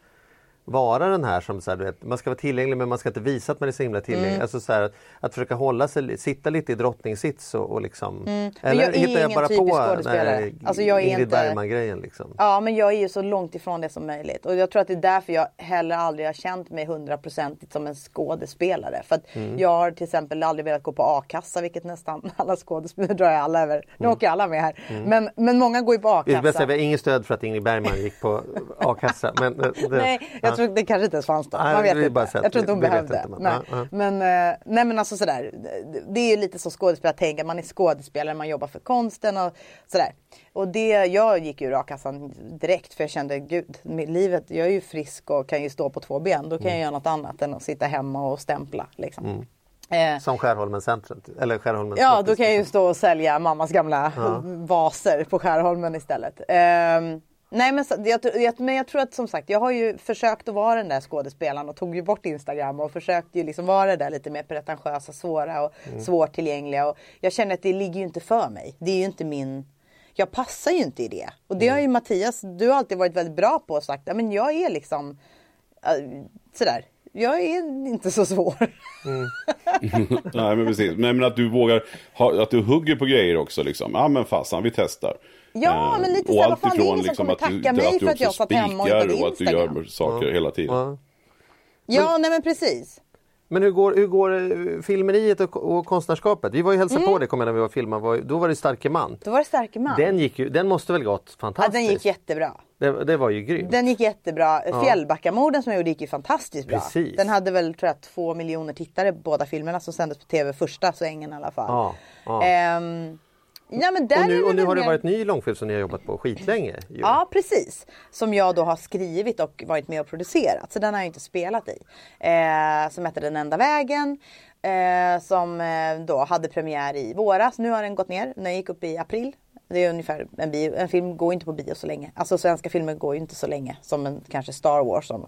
vara den här som så här, du vet, man ska vara tillgänglig men man ska inte visa att man är så himla tillgänglig. Mm. Alltså så här, att, att försöka hålla sig, sitta lite i drottningsits och, och liksom. Mm. Men jag är ingen typisk skådespelare. Alltså, jag är Ingrid inte- Bergman grejen liksom. Ja men jag är ju så långt ifrån det som möjligt. Och jag tror att det är därför jag heller aldrig har känt mig hundraprocentigt som en skådespelare. För att Mm. jag har till exempel aldrig velat gå på a-kassa vilket nästan alla skådespelare drar jag alla över. Nu åker alla med här. Men, men många går ju på Mm. A-kassa. vi har inget stöd för att Ingrid Bergman gick på a-kassa. Men, eh, det, Nej, jag ja. Tror det kanske inte ens fanns då. Man vet inte. jag tror inte hon behövde. inte nej. Ja, ja. Men, eh, nej men alltså sådär. Det- är ju lite så skådespelare tänker. Man är skådespelare, man jobbar för konsten och sådär. Och det, jag gick ur a-kassan direkt för jag kände gud, livet, jag är ju frisk och kan ju stå på två ben. Då kan Mm. jag göra något annat än att sitta hemma och stämpla. Liksom. Eh, Som Skärholmen centret, eller Skärholmen Ja, då kan jag ju liksom. stå och sälja mammas gamla vaser på Skärholmen istället. Ehm, Nej men, jag, jag, men jag tror att som sagt jag har ju försökt att vara den där skådespelaren och tog ju bort Instagram och försökte ju liksom vara det där lite mer pretentiösa, svåra och mm. svårtillgängliga. Och jag känner att det ligger ju inte för mig. Det är ju inte min jag passar ju inte i det. Och det har ju Mattias, du har alltid varit väldigt bra på och sagt, ja men jag är liksom äh, sådär, jag är inte så svår. Mm. Nej men precis, men, men att du vågar, ha, att du hugger på grejer också liksom. Ja men fasen, vi testar. Ja, men lite så, vad fan det är ingen som kommer tacka mig för att jag satt hemma och hittade Instagram. och att du gör saker ja. hela tiden. Ja, ja nej men precis. Men hur går, hur går eh, filmeriet och, och konstnärskapet? Vi var ju hälsade mm. på dig kommer när vi var filmade. Då var det Starke man. Då var det Starke man. Den, gick ju, den måste väl gått fantastiskt? Ja, den gick jättebra. Det, det var ju grymt. Den gick jättebra. Ja. Fjällbackamorden som jag gjorde gick ju fantastiskt bra. Precis. Den hade väl tror jag två miljoner tittare båda filmerna som sändes på tv. Första svängen i alla fall. Ja, ja. Ehm, Ja, men där och nu, och nu har det varit ny långfilm som ni har jobbat på skitlänge. Ju. Ja precis. Som jag då har skrivit och varit med och producerat. Så den har jag inte spelat i. Eh, som heter Den enda vägen. Eh, som eh, då hade premiär i våras. Nu har den gått ner. Den gick upp i april det är ungefär en, bio, en film går inte på bio så länge. Alltså svenska filmer går ju inte så länge som en kanske Star Wars som,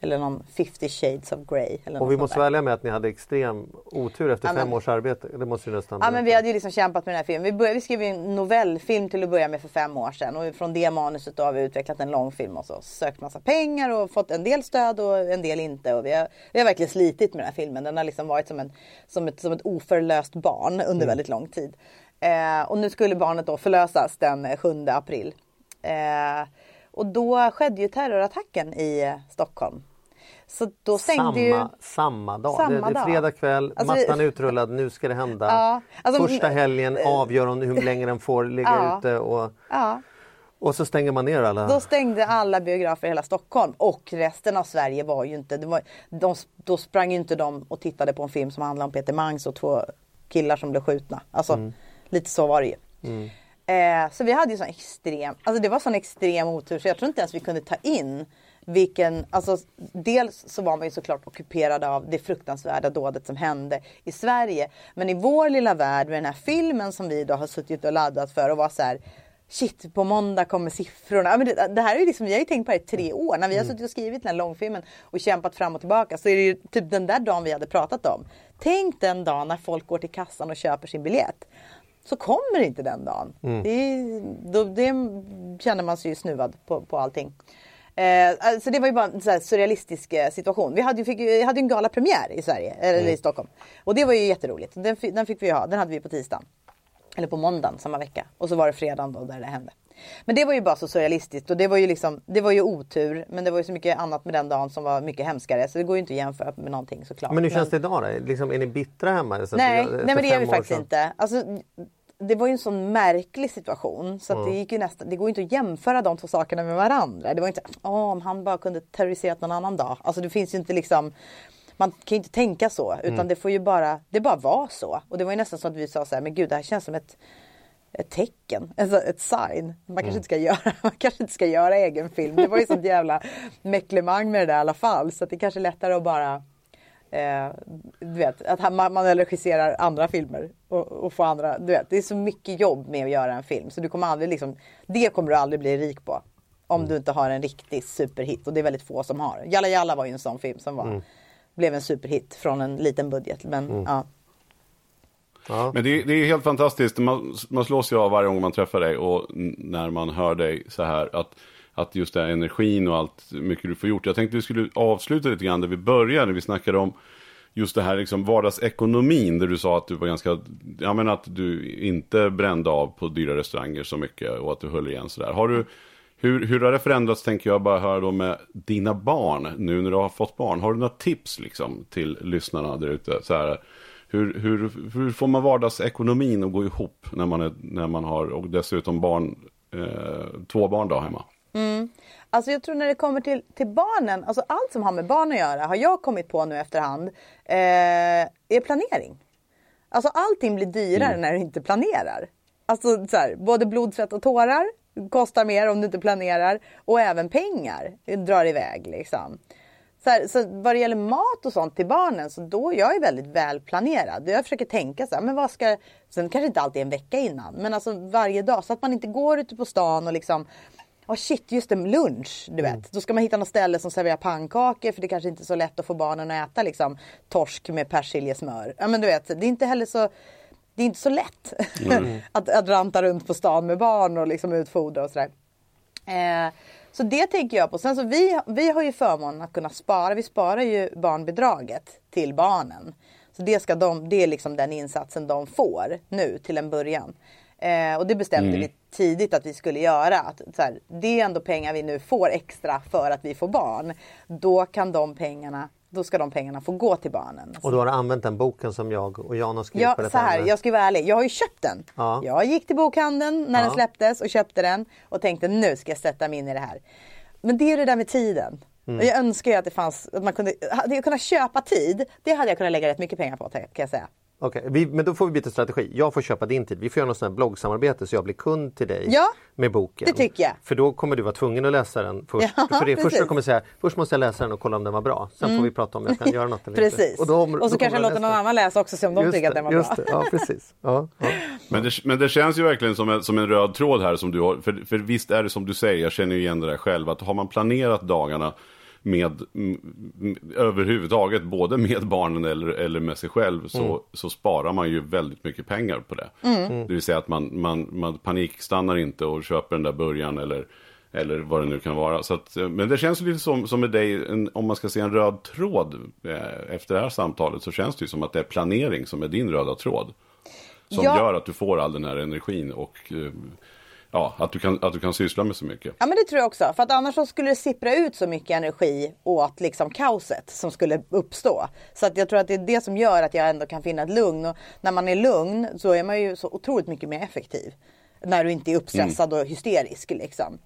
eller någon 50 shades of Grey. Eller och vi måste välja med att ni hade extrem otur efter ja, fem års arbete. Det måste nästan Ja men vi hade ju liksom kämpat med den här filmen. Vi, började, vi skrev en novellfilm till att börja med för fem år sedan och från det manuset då har vi utvecklat en långfilm och så sökt massa pengar och fått en del stöd och en del inte. Och vi, har, vi har verkligen slitit med den här filmen. Den har liksom varit som, en, som, ett, som ett oförlöst barn under mm. väldigt lång tid. Eh, och nu skulle barnet då förlösas den 7 april. Eh, och då skedde ju terrorattacken i Stockholm. Så då stängde samma, ju... Samma dag. Samma det, det är fredag kväll, alltså, mattan är utrullad, nu ska det hända. Ja, alltså, Första helgen eh, avgör hon hur länge den får ligga ja, ute. Och, ja. och så stänger man ner alla. Då stängde alla biografer i hela Stockholm och resten av Sverige var ju inte... Var, de, då sprang ju inte de och tittade på en film som handlade om Peter Mangs och två killar som blev skjutna. Alltså, mm. Lite så var det ju. Mm. Eh, så vi hade ju sån extrem, alltså det var sån extrem otur så jag tror inte ens vi kunde ta in vilken, alltså dels så var man ju såklart ockuperade av det fruktansvärda dådet som hände i Sverige. Men i vår lilla värld med den här filmen som vi då har suttit och laddat för och var så här Shit, på måndag kommer siffrorna. Men det, det här är ju liksom, vi har ju tänkt på det i tre år. När vi har mm. suttit och skrivit den här långfilmen och kämpat fram och tillbaka så är det ju typ den där dagen vi hade pratat om. Tänk den dagen när folk går till kassan och köper sin biljett så kommer inte den dagen. Mm. Det, då, det känner man sig ju snuvad på, på allting. Eh, alltså det var ju bara en så surrealistisk eh, situation. Vi hade ju, fick, vi hade en galapremiär i Sverige, eller mm. i Stockholm. Och det var ju jätteroligt. Den, den fick vi ha, den hade vi på tisdagen. Eller på måndagen samma vecka. Och så var det fredagen då där det hände. Men det var ju bara så surrealistiskt och det var ju liksom, det var ju otur. Men det var ju så mycket annat med den dagen som var mycket hemskare. Så det går ju inte att jämföra med någonting såklart. Men hur känns det idag då? Liksom, är ni bittra hemma? Så nej, nej men det är vi faktiskt inte. Alltså, det var ju en sån märklig situation så mm. det gick ju nästan, det går inte att jämföra de två sakerna med varandra. Det var inte, åh om han bara kunde terroriserat någon annan dag. Alltså det finns ju inte liksom man kan ju inte tänka så utan mm. det får ju bara, det bara vara så. Och det var ju nästan så att vi sa så här, men gud det här känns som ett ett tecken, alltså ett sign. Man kanske, mm. inte ska göra, man kanske inte ska göra egen film. Det var ju sånt jävla mecklemang med det där i alla fall. Så det kanske är lättare att bara Eh, du vet, att man, man regisserar andra filmer och, och få andra, du vet, det är så mycket jobb med att göra en film så du kommer aldrig liksom, det kommer du aldrig bli rik på. Om mm. du inte har en riktig superhit och det är väldigt få som har. Jalla Jalla var ju en sån film som var, mm. blev en superhit från en liten budget. Men, mm. ja. Ja. Men det, det, är helt fantastiskt, man, man slås ju av varje gång man träffar dig och när man hör dig så här att att just det här energin och allt mycket du får gjort. Jag tänkte vi skulle avsluta lite grann där vi började, vi snackade om just det här liksom vardagsekonomin där du sa att du var ganska, ja men att du inte brände av på dyra restauranger så mycket och att du höll igen sådär. Har du, hur, hur har det förändrats tänker jag bara höra då med dina barn nu när du har fått barn? Har du några tips liksom till lyssnarna där ute? Så här, hur, hur, hur får man vardagsekonomin att gå ihop när man, är, när man har, och dessutom barn, eh, två barn då hemma? Mm. Alltså jag tror när det kommer till, till barnen, alltså allt som har med barn att göra har jag kommit på nu efterhand eh, är planering. Alltså allting blir dyrare mm. när du inte planerar. Alltså så här, både blod, svett och tårar kostar mer om du inte planerar och även pengar drar iväg liksom. Så, här, så vad det gäller mat och sånt till barnen så då jag är väldigt välplanerad. Jag försöker tänka så här, men vad ska, sen kanske inte alltid en vecka innan, men alltså varje dag så att man inte går ute på stan och liksom oh shit, just det, lunch, du vet. Mm. Då ska man hitta något ställe som serverar pannkakor för det kanske inte är så lätt att få barnen att äta liksom torsk med persiljesmör. Ja men du vet, det är inte heller så det är inte så lätt att, att ranta runt på stan med barn och liksom utfodra och sådär. Eh, så det tänker jag på. Sen så vi, vi har ju förmånen att kunna spara. Vi sparar ju barnbidraget till barnen. Så det, ska de, det är liksom den insatsen de får nu till en början. Eh, och det bestämde vi tidigt att vi skulle göra. Att, så här, det är ändå pengar vi nu får extra för att vi får barn. Då kan de pengarna då ska de pengarna få gå till barnen. Och då har du använt den boken som jag och Jan har skrivit Ja, på detta så här, ämne. jag ska vara ärlig. Jag har ju köpt den. Ja. Jag gick till bokhandeln när Ja. den släpptes och köpte den och tänkte nu ska jag sätta mig in i det här. Men det är det där med tiden. Mm. Jag önskar ju att det fanns, att man kunde, hade jag kunnat köpa tid, det hade jag kunnat lägga rätt mycket pengar på kan jag säga. Okej, vi, men då får vi byta strategi. Jag får köpa din tid. Vi får göra något sånt här bloggsamarbete så jag blir kund till dig Ja, med boken. det tycker jag. För då kommer du vara tvungen att läsa den först. Ja, för det är först kommer säga, först måste jag läsa den och kolla om den var bra. Sen får vi prata om jag kan göra något eller Precis. inte. då- och då så kanske kommer jag låter någon annan läsa också se om de Just tycker att det, den var just bra. Det. Ja, precis. Ja, ja. Men det, men det känns ju verkligen som en, som en röd tråd här som du har. För, för visst är det som du säger, jag känner ju igen det där själv. Att har man planerat dagarna med mm, mm, överhuvudtaget, både med barnen eller, eller med sig själv, så, Mm. så sparar man ju väldigt mycket pengar på det. Mm. Det vill säga att man, man, man panikstannar inte och köper den där början eller, eller vad det nu kan vara. Så att, eh, men det känns lite som, som med dig, en, om man ska se en röd tråd eh, efter det här samtalet, så känns det ju som att det är planering som är din röda tråd. Som Ja. gör att du får all den här energin och eh, ja, att, du kan, att du kan syssla med så mycket. Ja men det tror jag också. För att annars så skulle det sippra ut så mycket energi åt liksom kaoset som skulle uppstå. Så att jag tror att det är det som gör att jag ändå kan finna ett lugn. Och när man är lugn så är man ju så otroligt mycket mer effektiv. När du inte är uppstressad och hysterisk liksom.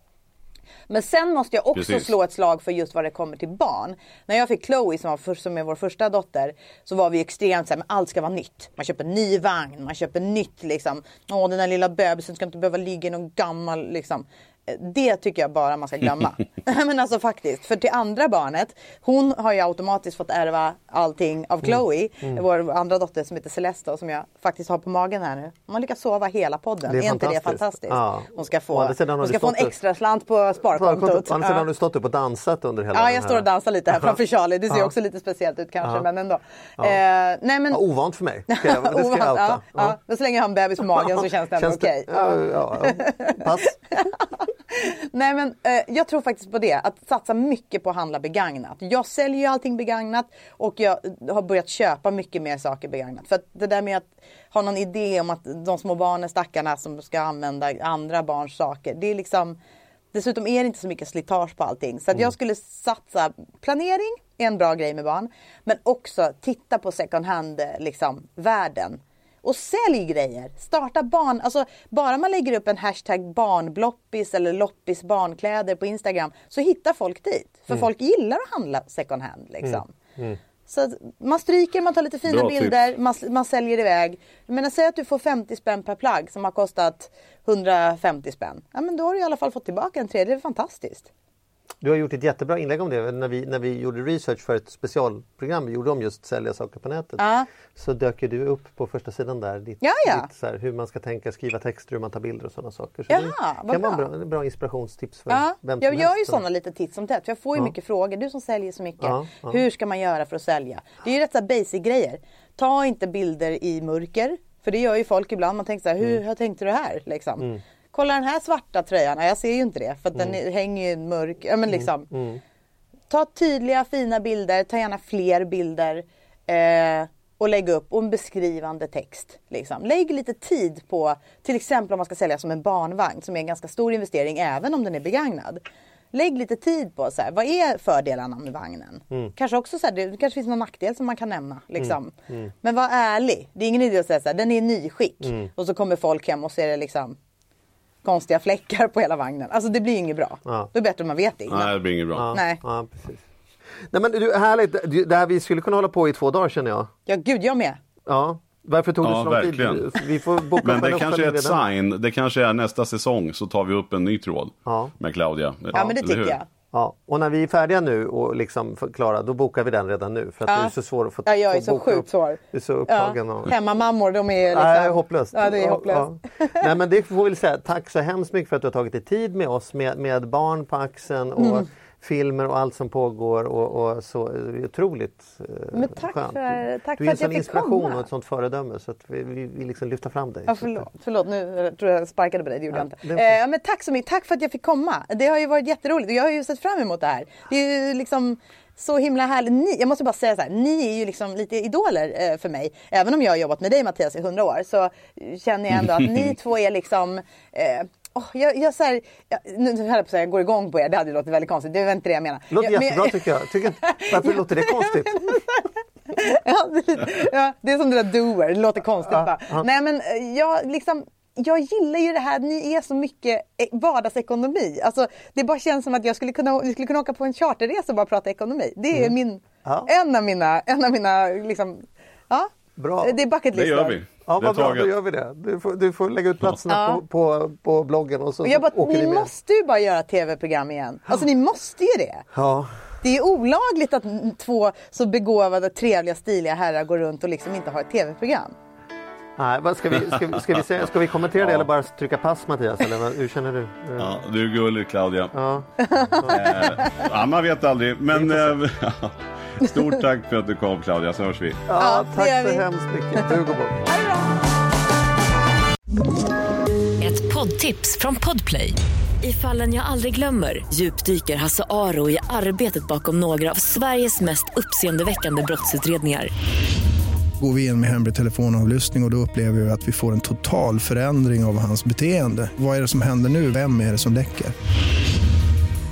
Men sen måste jag också Precis. slå ett slag för just vad det kommer till barn. När jag fick Chloe som, var först, som är vår första dotter så var vi extremt såhär, men allt ska vara nytt. Man köper ny vagn, man köper nytt liksom. Åh den där lilla bebisen ska inte behöva ligga i någon gammal liksom. Det tycker jag bara man ska glömma. men alltså faktiskt, för till andra barnet, hon har ju automatiskt fått ärva allting av Chloe. Vår andra dotter som heter Celeste och som jag faktiskt har på magen här nu. Hon har lyckats sova hela podden. Det är är, inte det fantastiskt. Ja. Hon ska få, hon ska få en extra slant på sparkontot. Å andra sidan har du stått upp och dansat under hela Ja, jag här... står och dansar lite här framför Charlie. Det ser Ja. också lite speciellt ut kanske, Ja. men ändå. Eh, nej men... Ovant för mig. Jag, det ska jag outa. ja, så länge jag har en bebis på magen så känns det ändå okej. Ja. Pass. Nej men eh, jag tror faktiskt på det, att satsa mycket på att handla begagnat. Jag säljer ju allting begagnat och jag har börjat köpa mycket mer saker begagnat. För att det där med att ha någon idé om att de små barnen, stackarna som ska använda andra barns saker. Det är liksom Dessutom är det inte så mycket slitage på allting. Så att jag skulle satsa, planering är en bra grej med barn. Men också titta på second hand liksom, världen. Och sälj grejer. Starta barn. Alltså bara man lägger upp en hashtag barnbloppis eller loppis barnkläder på Instagram så hittar folk dit. För folk gillar att handla second hand liksom. Så att man stryker, man tar lite fina Bra bilder, man, man säljer iväg. Menar säg att du får 50 spänn per plagg som har kostat 150 spänn. Ja men då har du i alla fall fått tillbaka en tredje, det är fantastiskt. Du har gjort ett jättebra inlägg om det. När vi, när vi gjorde research för ett specialprogram vi gjorde om just sälja saker på nätet. Ja. Så dök ju du upp på första sidan där. Ditt, Ja, ja. Ditt, så här, hur man ska tänka, skriva texter, hur man tar bilder och sådana saker. Så Jaha, det kan vara bra. en bra, en bra inspirationstips för Ja, vem som jag gör ju helst. sådana lite titt som tätt. För jag får ju mycket frågor. Du som säljer så mycket. Hur ska man göra för att sälja? Det är ju rätt så basic grejer. Ta inte bilder i mörker. För det gör ju folk ibland. Man tänker så här, hur, Mm. hur tänkte du här? Liksom. Kolla den här svarta tröjan. Jag ser ju inte det. För att Mm. den hänger ju mörk. Ja, men liksom. Ta tydliga fina bilder. Ta gärna fler bilder. Eh, och lägg upp och en beskrivande text. Liksom. Lägg lite tid på, till exempel om man ska sälja som en barnvagn som är en ganska stor investering även om den är begagnad. Lägg lite tid på så här, vad är fördelarna med vagnen? Kanske också så här, det kanske finns någon nackdel som man kan nämna. Liksom. Men var ärlig. Det är ingen idé att säga så här, den är i nyskick. Och så kommer folk hem och ser det liksom konstiga fläckar på hela vagnen. Alltså det blir ju inget bra. Ja. Då är det bättre om man vet det innan. Nej, det blir inget bra. Ja, Nej. Ja, precis. Nej, men du, härligt. Det här vi skulle kunna hålla på i två dagar känner jag. Ja gud, jag med. Ja. Varför tog det så lång verkligen. tid? Vi får boka Men det kanske är ett redan. sign. Det kanske är nästa säsong så tar vi upp en ny tråd Ja. med Claudia. Ja, men det tycker jag. Ja, och när vi är färdiga nu och liksom klara, då bokar vi den redan nu. För att Ja. det är så svårt att få Ja, jag är så sjukt svår. Du är så upptagen. Ja. av- Hemmamammor, de är liksom... Nej, hopplöst. Ja, det är hopplöst. Ja. Nej, men det får vi säga. Tack så hemskt mycket för att du har tagit dig tid med oss med, med barn på axeln och Mm. Filmer och allt som pågår och, och så är otroligt eh, Men tack skönt. för- tack du är en sån inspiration komma. och ett sånt föredöme så att vi, vi, vi liksom lyfter fram dig. Ja, förlåt, förlåt, nu tror jag sparkade på dig, det gjorde Ja, jag inte. Eh, men tack så mycket, tack för att jag fick komma. Det har ju varit jätteroligt och jag har ju sett fram emot det här. Det är ju liksom så himla härligt. Ni, jag måste bara säga så här, ni är ju liksom lite idoler eh, för mig. Även om jag har jobbat med dig Mattias i hundra år så känner jag ändå att ni två är liksom eh, åh, jag, jag, så här, jag, nu höll jag på att säga jag går igång på er, det hade ju låtit väldigt konstigt. Det var inte det jag menar. Det låter jag, men- jättebra tycker jag. Tycker, varför låter det konstigt? ja, det, ja, det är som det där doer, det låter konstigt bara. Nej men eh, jag liksom jag gillar ju det här, ni är så mycket eh, vardagsekonomi. Alltså, det bara känns som att jag skulle kunna, vi skulle kunna åka på en charterresa och bara prata ekonomi. Det är min, Mm. Ja. en av mina, en av mina liksom, ja. Bra. Det är bucket Det gör vi. Ja, vad bra, då gör vi det. Du får, du får lägga ut platserna Ja. på, på, på bloggen och så Och jag bara, åker ni med. måste ju bara göra tv-program igen. Alltså ni måste ju det. Ja. Det är olagligt att två så begåvade, trevliga, stiliga herrar går runt och liksom inte har ett tv-program. Nej, vad ska, vi, ska, vi, ska, vi, säga- ska vi kommentera det eller bara trycka pass Mattias? Eller vad, hur känner du? Ja, du är gullig Claudia. Ja. Eh, ja, man vet aldrig. Men eh, stort tack för att du kom Claudia, så hörs vi. Ja, Ja, tack så vi. hemskt mycket. Du går bort. Ett poddtips från Podplay. I fallen jag aldrig glömmer djupdyker Hasse Aro i arbetet bakom några av Sveriges mest uppseendeväckande brottsutredningar. Går vi in med hemlig telefonavlyssning och, och då upplever vi att vi får en total förändring av hans beteende. Vad är det som händer nu? Vem är det som läcker?